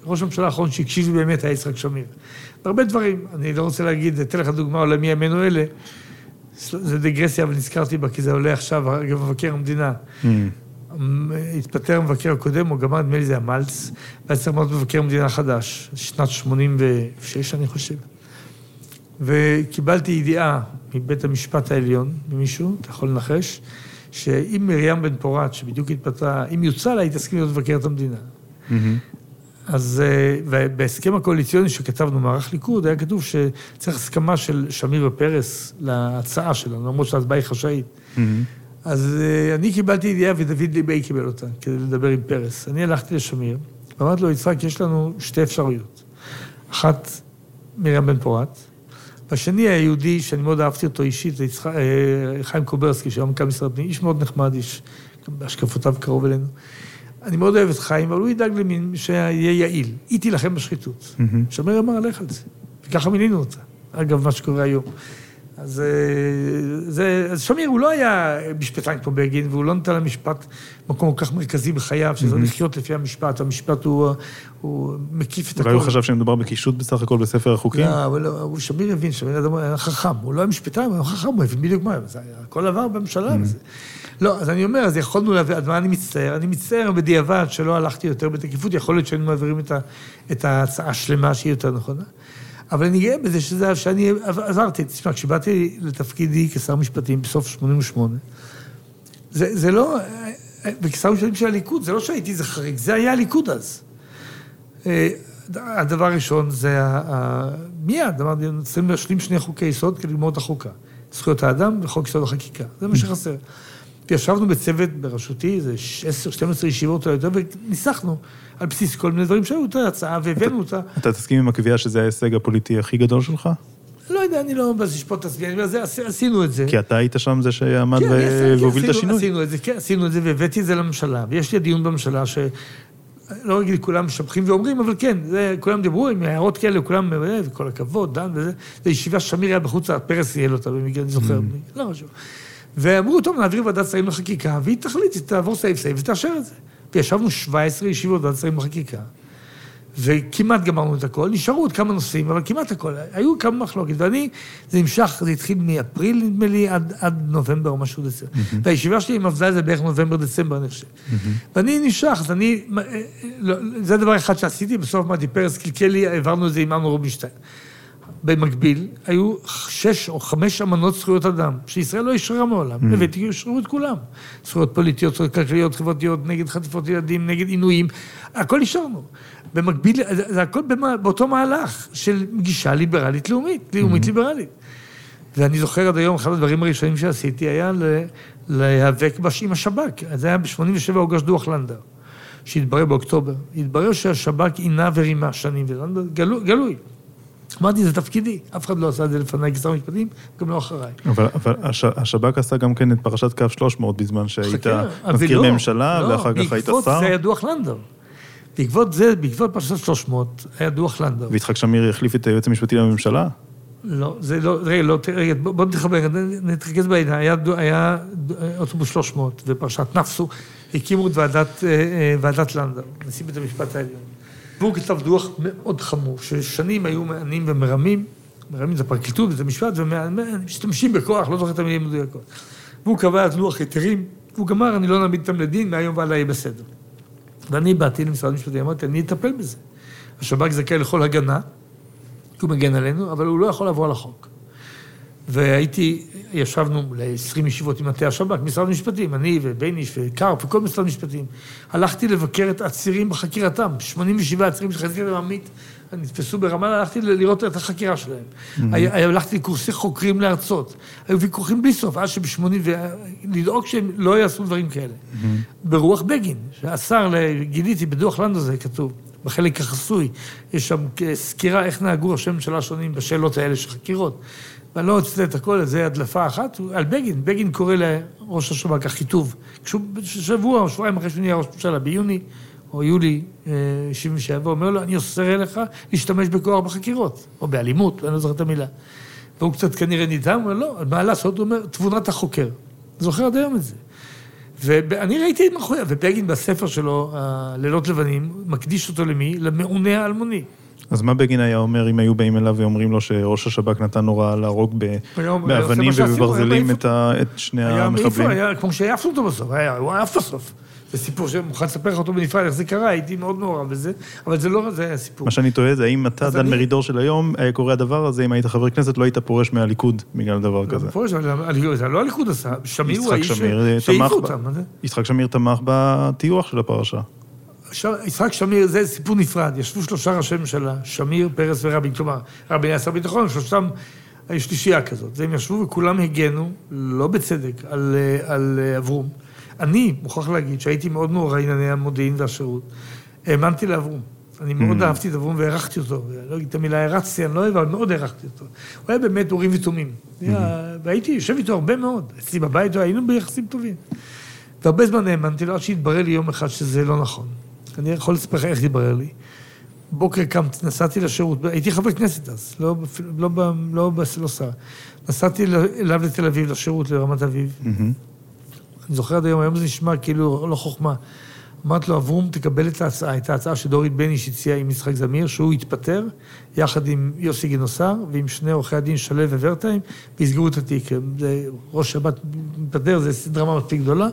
ראש הממשלה האחרון שהקשיב לי באמת היה יצחק שמיר. הרבה דברים, אני לא רוצה להגיד, אתן לך דוגמה עולמי ימינו אלה, זה דיגרסיה, אבל נזכרתי בה, כי זה עולה עכשיו, אגב, מבקר המדינה. Mm. התפטר המבקר הקודם, הוא גמר, נדמה לי זה המלץ, והיה צריך למנות מבקר המדינה חדש, שנת 86, אני חושב. וקיבלתי ידיעה מבית המשפט העליון, ממישהו, אתה יכול לנחש, שאם מרים בן פורת, שבדיוק התפטרה, אם יוצא לה, היא תסכים להיות מבקרת המדינה. Mm-hmm. אז אה, בהסכם הקואליציוני שכתבנו, מערך ליכוד, היה כתוב שצריך הסכמה של שמיר ופרס להצעה שלנו, למרות שההצבעה היא חשאית. Mm-hmm. אז אה, אני קיבלתי ידיעה ודוד ליבי קיבל אותה, כדי לדבר עם פרס. אני הלכתי לשמיר, ואמרתי לו, יצחק, יש לנו שתי אפשרויות. אחת, מרים בן פורת, והשני היהודי, שאני מאוד אהבתי אותו אישית, זה יצחק, אה, חיים קוברסקי, שהיה מנכ"ל משרד הפנים, איש מאוד נחמד, איש, בהשקפותיו קרוב אלינו. אני מאוד אוהב את חיים, אבל הוא ידאג למין שיהיה יעיל. היא תילחם בשחיתות. שמיר אמר, לך על זה. וככה מינינו אותה. אגב, מה שקורה היום. אז, אה, זה, אז שמיר, הוא לא היה משפטן כמו בגין, והוא לא נתן למשפט מקום כל כך מרכזי בחייו, שזה mm-hmm. לחיות לפי המשפט, המשפט הוא, הוא מקיף את הכול.
אולי הוא חשב שמדובר בקישוט בסך הכל בספר החוקים?
לא, אבל לא, הוא שמיר הבין, שמיר היה חכם, הוא לא היה משפטן, הוא היה חכם, הוא הבין בדיוק מה, זה היה כל דבר בממשלה. Mm-hmm. וזה. לא, אז אני אומר, אז יכולנו להביא, אז מה אני מצטער? אני מצטער בדיעבד שלא הלכתי יותר בתקיפות, יכול להיות שהיינו מעבירים את, ה, את ההצעה השלמה שהיא יותר נכונה. אבל אני גאה בזה שזה, שאני עזרתי. תשמע, כשבאתי לתפקידי כשר משפטים בסוף 88', זה, זה לא, וכשר משפטים של הליכוד, זה לא שהייתי איזה חריג, זה היה הליכוד אז. אה, הדבר הראשון זה, מיד, אמרתי, צריכים להשלים שני חוקי יסוד כדי ללמוד את החוקה. זכויות האדם וחוק יסוד החקיקה, זה מה שחסר. וישבנו בצוות בראשותי, איזה 10-12 ישיבות או יותר, וניסחנו על בסיס כל מיני דברים שהיו את ההצעה, והבאנו אותה.
אתה תסכים עם הקביעה שזה ההישג הפוליטי הכי גדול שלך?
לא יודע, אני לא אשפוט את עצמי, אני אומר, עשינו את זה.
כי אתה היית שם זה שעמד כן, והוביל את השינוי.
עשינו את זה, כן, עשינו את זה, והבאתי את זה לממשלה. ויש לי דיון בממשלה ש... לא אגיד כולם משבחים ואומרים, אבל כן, זה, כולם דיברו עם הערות כאלה, כולם, וכל הכבוד, דן וזה. זו ישיבה ששמיר היה בחוץ, פרס ניהל אותה במקרה, אני זוכר, mm. לא חשוב. ואמרו, טוב, נעביר ועדת שרים לחקיקה, והיא תחליט, היא תעבור סעיף סעיף ותאשר את זה. וישבנו 17 ישיבות ועדת שרים לחקיקה, וכמעט גמרנו את הכל, נשארו עוד כמה נושאים, אבל כמעט הכל. היו כמה מחלוקת, ואני, זה נמשך, זה התחיל מאפריל, נדמה לי, עד, עד נובמבר או משהו דצמבר. Mm-hmm. והישיבה שלי עם עבדה זה בערך נובמבר-דצמבר, אני חושב. Mm-hmm. ואני נמשך, אז אני, לא, זה דבר אחד שעשיתי, בסוף אמרתי, פרס קלקל לי, העברנו את זה עם אמנון רובינשטיין. במקביל, היו שש או חמש אמנות זכויות אדם, שישראל לא אישרה מעולם, mm. הבאתי, אישרו את כולם. זכויות פוליטיות, זכויות כלכליות, חברתיות, נגד חטיפות ילדים, נגד עינויים, הכל אישרנו. במקביל, זה הכל באותו מהלך של גישה ליברלית לאומית, לאומית mm. ליברלית. ואני זוכר עד היום, אחד הדברים הראשונים שעשיתי היה להיאבק עם השב"כ. זה היה ב-87' הוגש דוח לנדר, שהתברר באוקטובר. התברר שהשב"כ עינה ורימה שנים, ולנדר גלוי. אמרתי, זה תפקידי, אף אחד לא עשה את זה לפניי כשר משפטים, גם לא אחריי.
אבל, אבל הש, השב"כ עשה גם כן את פרשת קו 300 בזמן שהיית מזכיר לא, ממשלה, לא, ואחר כך היית שר. בעקבות
זה היה דוח לנדאו. בעקבות זה, בעקבות פרשת 300, היה דוח לנדאו.
ויצחק שמיר החליף את היועץ המשפטי לממשלה?
לא, זה לא, רגע, לא, רגע, בוא נתחבר, נתרכז בעניין. היה, היה אוטובוס 300 ופרשת נפסו, הקימו את ועדת, אה, אה, ועדת לנדאו, נשיא בית המשפט העליון. והוא כתב דוח מאוד חמור, ששנים היו מענים ומרמים, מרמים זה פרקליטות וזה משפט, ומשתמשים בכוח, לא זוכר את המילים המדויקות. והוא קבע את לוח היתרים, והוא גמר, אני לא נעמיד אותם לדין, מהיום והלאה יהיה בסדר. ואני באתי למשרד המשפטים, אמרתי, אני אטפל בזה. השב"כ זכאי לכל הגנה, כי הוא מגן עלינו, אבל הוא לא יכול לעבור על החוק. והייתי, ישבנו ל-20 ישיבות עם מטה השב"כ, משרד המשפטים, אני ובייניש וקרפ וכל משרד המשפטים. הלכתי לבקר את העצירים בחקירתם, 87 עצירים של חזקת עמית נתפסו ברמאללה, הלכתי לראות את החקירה שלהם. Mm-hmm. הלכתי לקורסי חוקרים לארצות. היו ויכוחים בלי סוף, עד שב-80, ולדאוג שהם לא יעשו דברים כאלה. Mm-hmm. ברוח בגין, שהשר, גיליתי, בדוח לנדו זה כתוב, בחלק החסוי, יש שם סקירה איך נהגו ראשי ממשלה שונים בשאלות האלה של חקירות. ואני לא את הכל, זה הדלפה אחת, על בגין. בגין קורא לראש השב"כ החיטוב. כשהוא שבוע או שבועיים אחרי שהוא נהיה ראש ממשלה, ביוני או יולי 77, אה, אומר לו, אני אוסר לך להשתמש בכוח בחקירות, או באלימות, אני לא זוכר את המילה. והוא קצת כנראה נדהם, הוא אומר, לא, מה לעשות? הוא אומר, תבונת החוקר. זוכר עד היום את זה. ואני ראיתי את מחויב, ובגין בספר שלו, לילות לבנים, מקדיש אותו למי? למעונה האלמוני.
אז מה בגין היה אומר אם היו באים אליו ואומרים לו שראש השב"כ נתן הוראה להרוג באבנים ובברזלים את שני המחבלים?
היה כמו שהעפנו אותו בסוף, הוא עף בסוף. זה סיפור שמוכן לספר לך אותו בנפרד, איך זה קרה, הייתי מאוד מעורב בזה, אבל זה לא, זה היה סיפור.
מה שאני טועה זה האם אתה, דן מרידור של היום, היה קורה הדבר הזה, אם היית חבר כנסת, לא היית פורש מהליכוד בגלל דבר לא כזה.
פורש, זה לא הליכוד עשה, שמיר הוא האיש שהעיפו אותם.
יצחק שמיר תמך בטיוח של הפרשה.
יצחק שמיר, זה סיפור נפרד. ישבו שלושה ראשי ממשלה, שמיר, פרס ורבין. כלומר, רבין היה שר ביטחון, שלושתם, היו שלישייה כזאת. והם ישבו וכולם הגנו, לא בצדק, על, על אברום. אני מוכרח להגיד שהייתי מאוד מעורר ענייני המודיעין והשירות. האמנתי לאברום. אני מאוד mm. אהבתי את אברום והערכתי אותו. לא אגיד את המילה הערצתי, אני לא אוהב, אבל מאוד הערכתי אותו. הוא היה באמת אורים ותומים. Mm-hmm. והייתי יושב איתו הרבה מאוד. אצלי בבית היינו ביחסים טובים. והרבה זמן האמנתי לו, עד שהתברר לי יום אחד שזה לא נכון. אני יכול לספר לך איך התברר לי. בוקר קמתי, נסעתי לשירות, הייתי חבר כנסת אז, לא, לא, לא, לא, לא שר. נסעתי אליו לתל אביב, לשירות, לרמת אביב. Mm-hmm. אני זוכר עד היום, היום זה נשמע כאילו לא חוכמה. אמרתי לו, אברום, תקבל את ההצעה, את ההצעה שדורית בניש הציעה עם יצחק זמיר, שהוא יתפטר, יחד עם יוסי גינוסר ועם שני עורכי הדין שלו וורטהיים, ויסגרו את התיק. ראש שבת מתפטר, זו דרמה מספיק גדולה.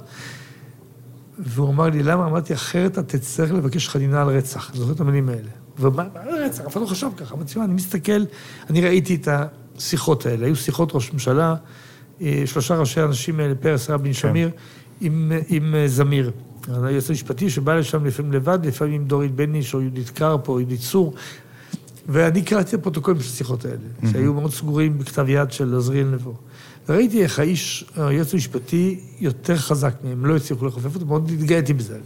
והוא אמר לי, למה? אמרתי, אחרת אתה תצטרך לבקש חנינה על רצח. אני זוכר את המילים האלה. ומה, רצח? אף אחד לא חשב ככה. אמרתי, אני מסתכל, אני ראיתי את השיחות האלה. היו שיחות ראש ממשלה, אה, שלושה ראשי האנשים האלה, פרס, רבין, כן. שמיר, עם, עם אה, זמיר. היועץ המשפטי שבא לשם לפעמים לבד, לפעמים עם דורית בניש או יהודית קרפ או יהודית צור. ואני קראתי את הפרוטוקולים של השיחות האלה, שהיו מאוד סגורים בכתב יד של עזריאל נבו. וראיתי איך האיש, היועץ המשפטי, יותר חזק מהם, לא הצליחו לחופף אותו, מאוד התגאיתי בזה, אגב.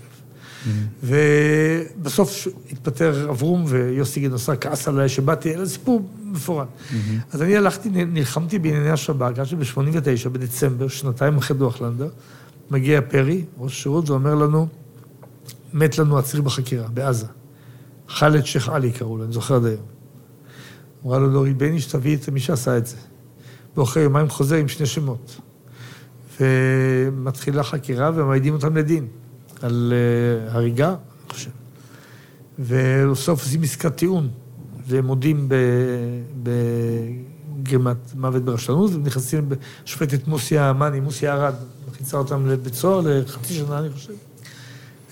ובסוף התפטר אברום ויוסי גנוסר כעס עליי שבאתי, זה סיפור מפורט. אז אני הלכתי, נלחמתי בענייני השב"כ, עד שב-89, בדצמבר, שנתיים אחרי דוח לנדר, מגיע פרי, ראש השירות, ואומר לנו, מת לנו עציר בחקירה, בעזה. חאלד שייח' עלי קראו לו, אני זוכר עד היום. אמרה לו דורית בייניש, תביא את מי שעשה את זה. ואחרי יומיים חוזר עם שני שמות. ומתחילה חקירה ומעידים אותם לדין על uh, הריגה, אני חושב. ובסוף עושים עסקת טיעון, והם מודים בגרימת מוות ברשלנות, ונכנסים בשופטת מוסיה מאני, מוסיה ארד, מכניסה אותם לבית סוהר לחצי שנה, אני חושב.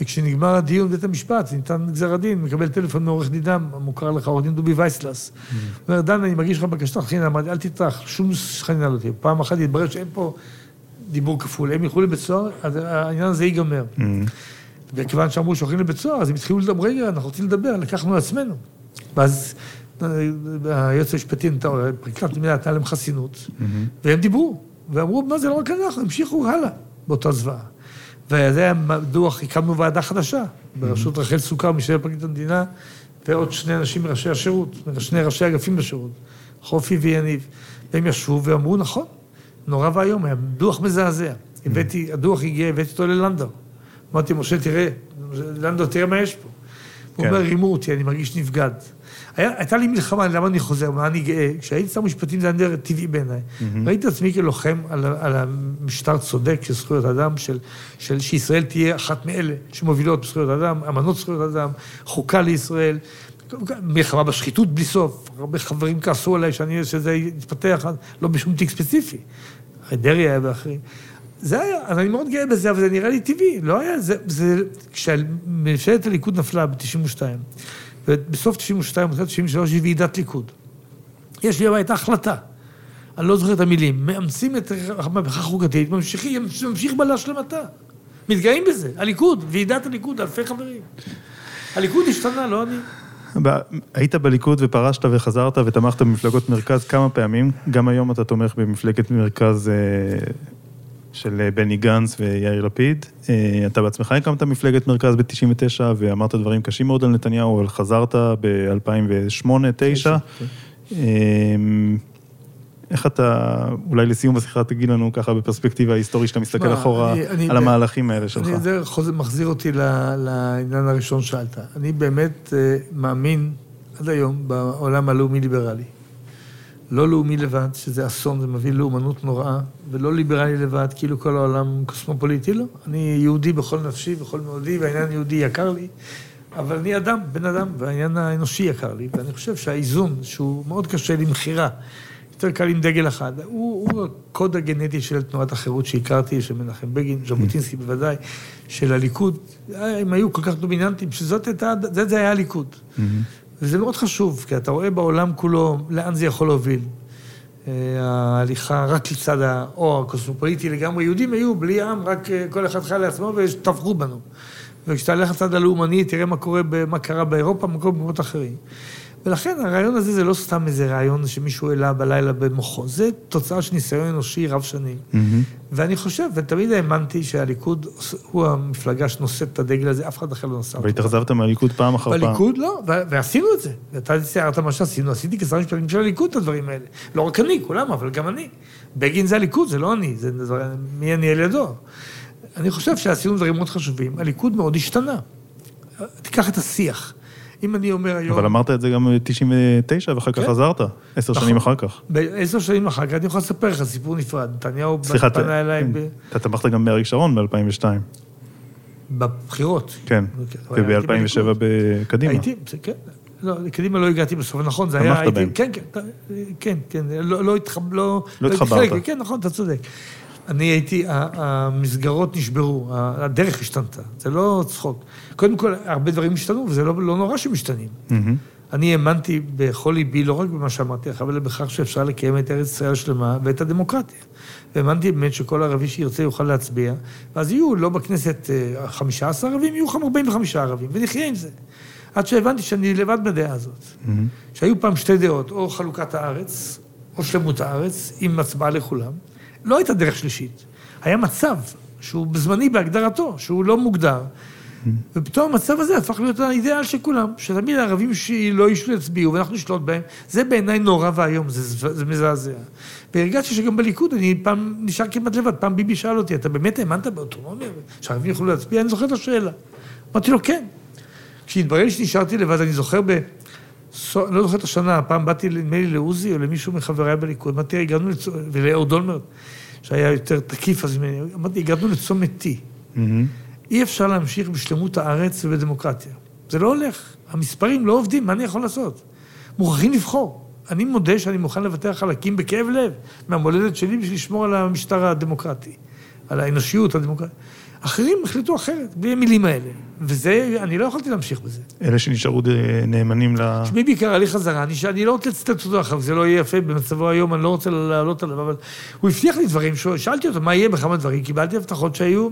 וכשנגמר הדיון בבית המשפט, ניתן גזר הדין, מקבל טלפון מעורך דידם, המוכר לך, עורך דין דובי וייסלס. Mm. הוא אומר, דן, אני מגיש לך בקשת חנינה, אמרתי, אל תטרח, שום חנינה לא תהיה. פעם אחת יתברר שאין פה דיבור כפול, הם ילכו לבית סוהר, העניין הזה ייגמר. Mm. וכיוון שאמרו שהולכים לבית סוהר, אז הם התחילו לדבר, רגע, אנחנו רוצים לדבר, לקחנו לעצמנו. ואז אה, היועץ המשפטי, פרקליט המדינה נתן להם חסינות, mm-hmm. והם דיברו, ואמרו, מה זה לא רק אנחנו, המשיכו הלאה באותה זוועה. וזה היה דוח, הקמנו ועדה חדשה, בראשות רחל סוכר, משנה פרקליט המדינה, ועוד שני אנשים מראשי השירות, שני ראשי אגפים בשירות, חופי ויניב. והם ישבו ואמרו, נכון, נורא ואיום, היה דוח מזעזע. הבאתי, הדוח הגיע, הבאתי אותו ללנדאו. אמרתי, משה, תראה, לנדאו, תראה מה יש פה. הוא אומר, רימו אותי, אני מרגיש נבגד. היה, הייתה לי מלחמה, למה אני חוזר, מה אני גאה? כשהייתי שר משפטים זה היה נראה טבעי בעיניי. Mm-hmm. ראיתי את עצמי כלוחם על, על המשטר צודק של זכויות אדם, של, של שישראל תהיה אחת מאלה שמובילות בזכויות אדם, אמנות זכויות אדם, חוקה לישראל. מלחמה בשחיתות בלי סוף. הרבה חברים כעסו עליי שאני, שזה יתפתח, לא בשום תיק ספציפי. דרעי היה ואחרים. זה היה, אני מאוד גאה בזה, אבל זה נראה לי טבעי. לא היה, זה, זה, כשממשלת הליכוד נפלה ב-92, ובסוף 92, בתחילת 93, היא ועידת ליכוד. יש לי הביתה החלטה, אני לא זוכר את המילים, מאמצים את המהפכה החוקתית, ממשיכים, ממשיך בה להשלמתה. מתגאים בזה, הליכוד, ועידת הליכוד, אלפי חברים. הליכוד השתנה, לא אני.
היית בליכוד ופרשת וחזרת ותמכת במפלגות מרכז כמה פעמים, גם היום אתה תומך במפלגת מרכז אה, של אה, בני גנץ ויאיר לפיד. אה, אתה בעצמך הקמת מפלגת מרכז ב-99' ואמרת דברים קשים מאוד על נתניהו, אבל חזרת ב-2008-2009. כן. אמ, איך אתה, אולי לסיום השיחה תגיד לנו ככה בפרספקטיבה ההיסטורית, שאתה מסתכל אחורה אני, אני על המהלכים האלה שלך.
אני, זה מחזיר אותי לעניין הראשון שאלת. אני באמת אה, מאמין עד היום בעולם הלאומי-ליברלי. לא לאומי לבד, שזה אסון, זה מביא לאומנות נוראה, ולא ליברלי לבד, כאילו כל העולם קוסמופוליטי, לא. אני יהודי בכל נפשי, בכל מאודי, והעניין היהודי יקר לי, אבל אני אדם, בן אדם, והעניין האנושי יקר לי, ואני חושב שהאיזון, שהוא מאוד קשה למכירה, יותר קל עם דגל אחד, הוא, הוא הקוד הגנטי של תנועת החירות שהכרתי, של מנחם בגין, ז'בוטינסקי בוודאי, של הליכוד, הם היו כל כך דומיננטיים, שזאת הייתה, זה, זה היה הליכוד. וזה מאוד חשוב, כי אתה רואה בעולם כולו לאן זה יכול להוביל. אה, ההליכה רק לצד האור הקוסמופוליטי לגמרי. יהודים היו בלי עם, רק אה, כל אחד חי לעצמו וטבחו בנו. וכשאתה הולך לצד הלאומני, תראה מה קורה, מה קרה באירופה, מה קורה במקומות אחרים. ולכן הרעיון הזה זה לא סתם איזה רעיון שמישהו העלה בלילה במוחו, זה תוצאה של ניסיון אנושי רב שנים. Mm-hmm. ואני חושב, ותמיד האמנתי שהליכוד הוא המפלגה שנושאת את הדגל הזה, אף אחד אחר לא
אותו. והתאכזבת מהליכוד פעם אחר פעם.
בליכוד לא, ועשינו את זה. ואתה ציירת מה שעשינו, עשיתי כשר משפטים של הליכוד את הדברים האלה. לא רק אני, כולם, אבל גם אני. בגין זה הליכוד, זה לא אני, זה מי אני על ידו. אני חושב שעשינו דברים מאוד חשובים, הליכוד מאוד השתנה. תיקח את השיח. אם אני אומר היום...
אבל אמרת את זה גם ב-99, ואחר כך כן. חזרת, עשר נכון. שנים אחר כך.
עשר שנים אחר כך, אני יכול לספר לך סיפור נפרד. נתניהו
פנה אליי... כן. ב... אתה תמכת גם באריק שרון ב-2002.
בבחירות.
כן, וב-2007 בקדימה.
הייתי, כן. לא, לקדימה לא הגעתי בסוף, נכון, זה
היה... תמכת בהם.
כן, כן, כן, כן, לא, לא,
לא, לא התחברת.
כן, נכון, אתה צודק. אני הייתי, המסגרות נשברו, הדרך השתנתה, זה לא צחוק. קודם כל, הרבה דברים השתנו, וזה לא, לא נורא שמשתנים. Mm-hmm. אני האמנתי בכל ליבי, לא רק במה שאמרתי לך, אבל בכך שאפשר לקיים את ארץ ישראל השלמה ואת הדמוקרטיה. והאמנתי באמת שכל ערבי שירצה יוכל להצביע, ואז יהיו לא בכנסת 15 אה, ערבים, יהיו 45 ערבים, ונחיה עם זה. עד שהבנתי שאני לבד בדעה הזאת. Mm-hmm. שהיו פעם שתי דעות, או חלוקת הארץ, או שלמות הארץ, עם הצבעה לכולם. לא הייתה דרך שלישית. היה מצב שהוא בזמני בהגדרתו, שהוא לא מוגדר. ופתאום המצב הזה הפך להיות האידאל של כולם, שתמיד הערבים שלא יצביעו ואנחנו נשלוט בהם, זה בעיניי נורא ואיום, זה, זה מזעזע. והרגשתי שגם בליכוד, אני פעם נשאר כמעט לבד, פעם ביבי שאל אותי, אתה באמת האמנת באוטונומיה, שהערבים יוכלו להצביע? אני זוכר את השאלה. אמרתי לו, כן. כשהתברר לי שנשארתי לבד, אני זוכר ב... אני לא זוכר את השנה, פעם באתי נדמה לי לעוזי או למישהו מחבריי בליכוד, אמרתי, הגענו לצומת, ולאהוד אולמרט, שהיה יותר תקיף אז ממני, אמרתי, הגענו לצומת T. Mm-hmm. אי אפשר להמשיך בשלמות הארץ ובדמוקרטיה. זה לא הולך, המספרים לא עובדים, מה אני יכול לעשות? מוכרחים לבחור. אני מודה שאני מוכן לוותר חלקים בכאב לב מהמולדת שלי בשביל לשמור על המשטר הדמוקרטי, על האנושיות הדמוקרטית. אחרים החליטו אחרת, בלי המילים האלה. וזה, אני לא יכולתי להמשיך בזה.
אלה שנשארו נאמנים ל...
שמי בעיקר לי חזרה, אני, אני לא רוצה לצטט אותו אחר, זה לא יהיה יפה במצבו היום, אני לא רוצה לעלות עליו, אבל הוא הבטיח לי דברים, שאלתי אותו מה יהיה בכמה דברים, קיבלתי הבטחות שהיו,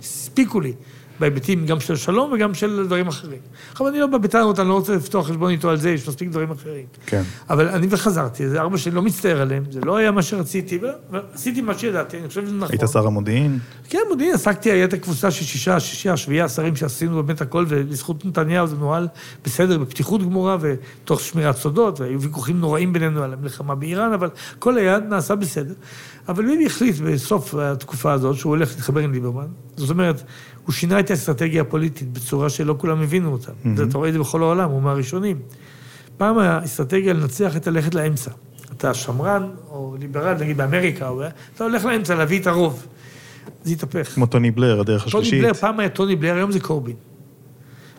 הספיקו לי. בהיבטים גם של שלום וגם של דברים אחרים. עכשיו, אני לא בא בטענות, אני לא רוצה לפתוח חשבון איתו על זה, יש מספיק דברים אחרים.
כן.
אבל אני וחזרתי, זה ארבע שנים, לא מצטער עליהם, זה לא היה מה שרציתי, ועשיתי מה שידעתי, אני חושב שזה נכון.
היית שר המודיעין?
כן, מודיעין, עסקתי, הייתה קבוצה של שישה, שישה, שביעה שרים שעשינו באמת הכל, ולזכות נתניהו זה נוהל בסדר, בפתיחות גמורה, ותוך שמירת סודות, והיו ויכוחים נוראים בינינו על המלחמה באיראן, אבל הכל היה נעשה בסדר. אבל ביבי החליט בסוף התקופה הזאת שהוא הולך להתחבר עם ליברמן. זאת אומרת, הוא שינה את האסטרטגיה הפוליטית בצורה שלא כולם הבינו אותה. Mm-hmm. אתה רואה את זה בכל העולם, הוא מהראשונים. פעם האסטרטגיה לנצח הייתה ללכת לאמצע. אתה שמרן או ליברל, נגיד באמריקה, אתה הולך לאמצע להביא את הרוב. זה התהפך.
כמו טוני בלר, הדרך השלישית.
טוני בלר, פעם היה טוני בלר, היום זה קורבין.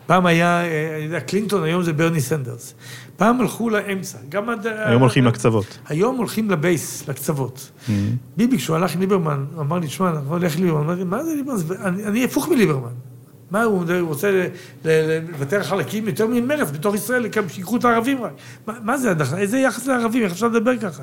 פעם היה, אה, אני יודע, קלינטון, היום זה ברני סנדרס. פעם הלכו לאמצע. גם
עד... היום הולכים לקצוות.
היום הולכים לבייס, לקצוות. Mm-hmm. ביבי, כשהוא הלך עם ליברמן, הוא אמר לי, תשמע, אנחנו הולך עם ליברמן. אמרתי, מה זה ליברמן? אני הפוך מליברמן. מה, הוא רוצה לוותר חלקים יותר ממרץ בתוך ישראל, שיקחו את הערבים רק. מה זה, איזה יחס לערבים, איך אפשר לדבר ככה?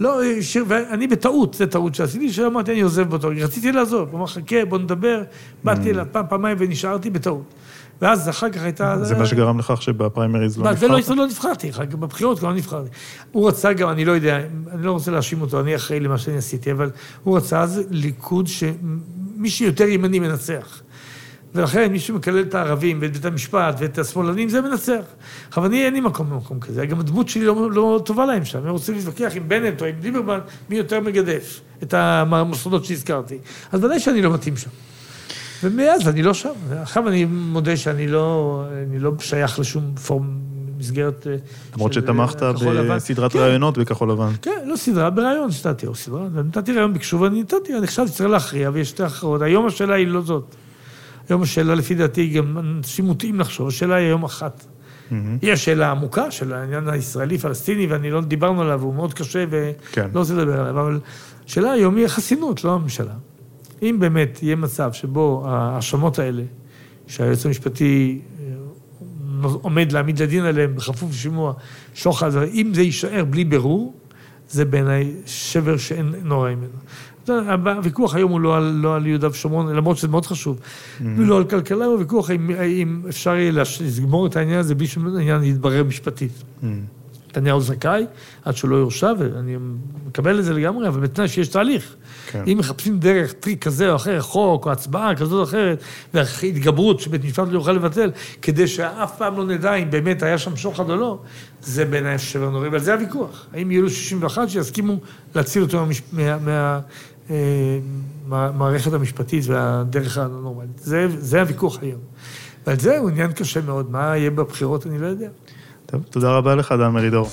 לא, ואני בטעות, זו טעות שעשיתי, שאמרתי, אני עוזב באותו, רציתי לעזוב. הוא אמר, חכה, בוא נדבר. באתי אליו פעם, פעמיים ונשארתי בטעות. ואז אחר כך הייתה...
זה מה שגרם לכך שבפריימריז לא נבחרת?
זה לא, לא נבחרתי, בבחירות כבר לא נבחרתי. הוא רצה גם, אני לא יודע, אני לא רוצה להאשים אותו, אני אחראי למה שאני עשיתי, אבל הוא רצה אז ליכוד שמי שיותר ימני מנצח. ולכן מי שמקלל את הערבים ואת בית המשפט ואת השמאלנים, זה מנצח. אבל אני, אין לי מקום במקום כזה. גם הדמות שלי לא, לא טובה להם שם. הם רוצים להתווכח עם בנט או עם ליברמן, מי יותר מגדף את המוסדות שהזכרתי. אז ודאי שאני לא מתאים שם. ומאז אני לא שם. עכשיו אני מודה שאני לא, לא שייך לשום פורום, מסגרת...
אה, למרות שתמכת בסדרת כן. ראיונות בכחול לבן.
כן, לא סדרה, בראיון נתתי, או סדרה, נתתי ראיון ביקשו ואני נתתי, אני חשבתי שצריך להכריע ויש שתי אחרות. היום השאלה היא לא זאת. היום השאלה, לפי דעתי, גם אנשים מוטעים לחשוב, השאלה היא היום אחת. Mm-hmm. היא השאלה העמוקה של העניין הישראלי-פלסטיני, ואני לא דיברנו עליו, הוא מאוד קשה ולא כן. רוצה לדבר עליו, אבל השאלה היום היא החסינות, לא הממשלה. אם באמת יהיה מצב שבו ההאשמות האלה, שהיועץ המשפטי אה, עומד להעמיד לדין עליהם בכפוף לשימוע שוחד, אם זה יישאר בלי בירור, זה בעיניי שבר שאין נורא ממנו. הוויכוח היום הוא לא על, לא על יהודה ושומרון, למרות שזה מאוד חשוב,
Mm-hmm.
ולא על כלכלה, הוא ויכוח האם, האם אפשר יהיה לגמור את העניין הזה בלי שהעניין יתברר משפטית.
Mm-hmm.
נתניהו זכאי עד שהוא לא יורשע, ואני מקבל את זה לגמרי, אבל בתנאי שיש תהליך.
כן.
אם מחפשים דרך טריק כזה או אחר, חוק או הצבעה כזאת או אחרת, והתגברות שבית משפט לא יוכל לבטל, כדי שאף פעם לא נדע אם באמת היה שם שוחד או לא, זה בעיניי שבר נוראי, אבל זה הוויכוח. האם יהיו לו 61 שיסכימו להציל אותו מה- מה- אה, מהמערכת המשפטית והדרך הנורמלית. זה, זה הוויכוח היום. ועל זה הוא עניין קשה מאוד. מה יהיה בבחירות, אני לא יודע.
טוב, תודה רבה לך, דן מרידור.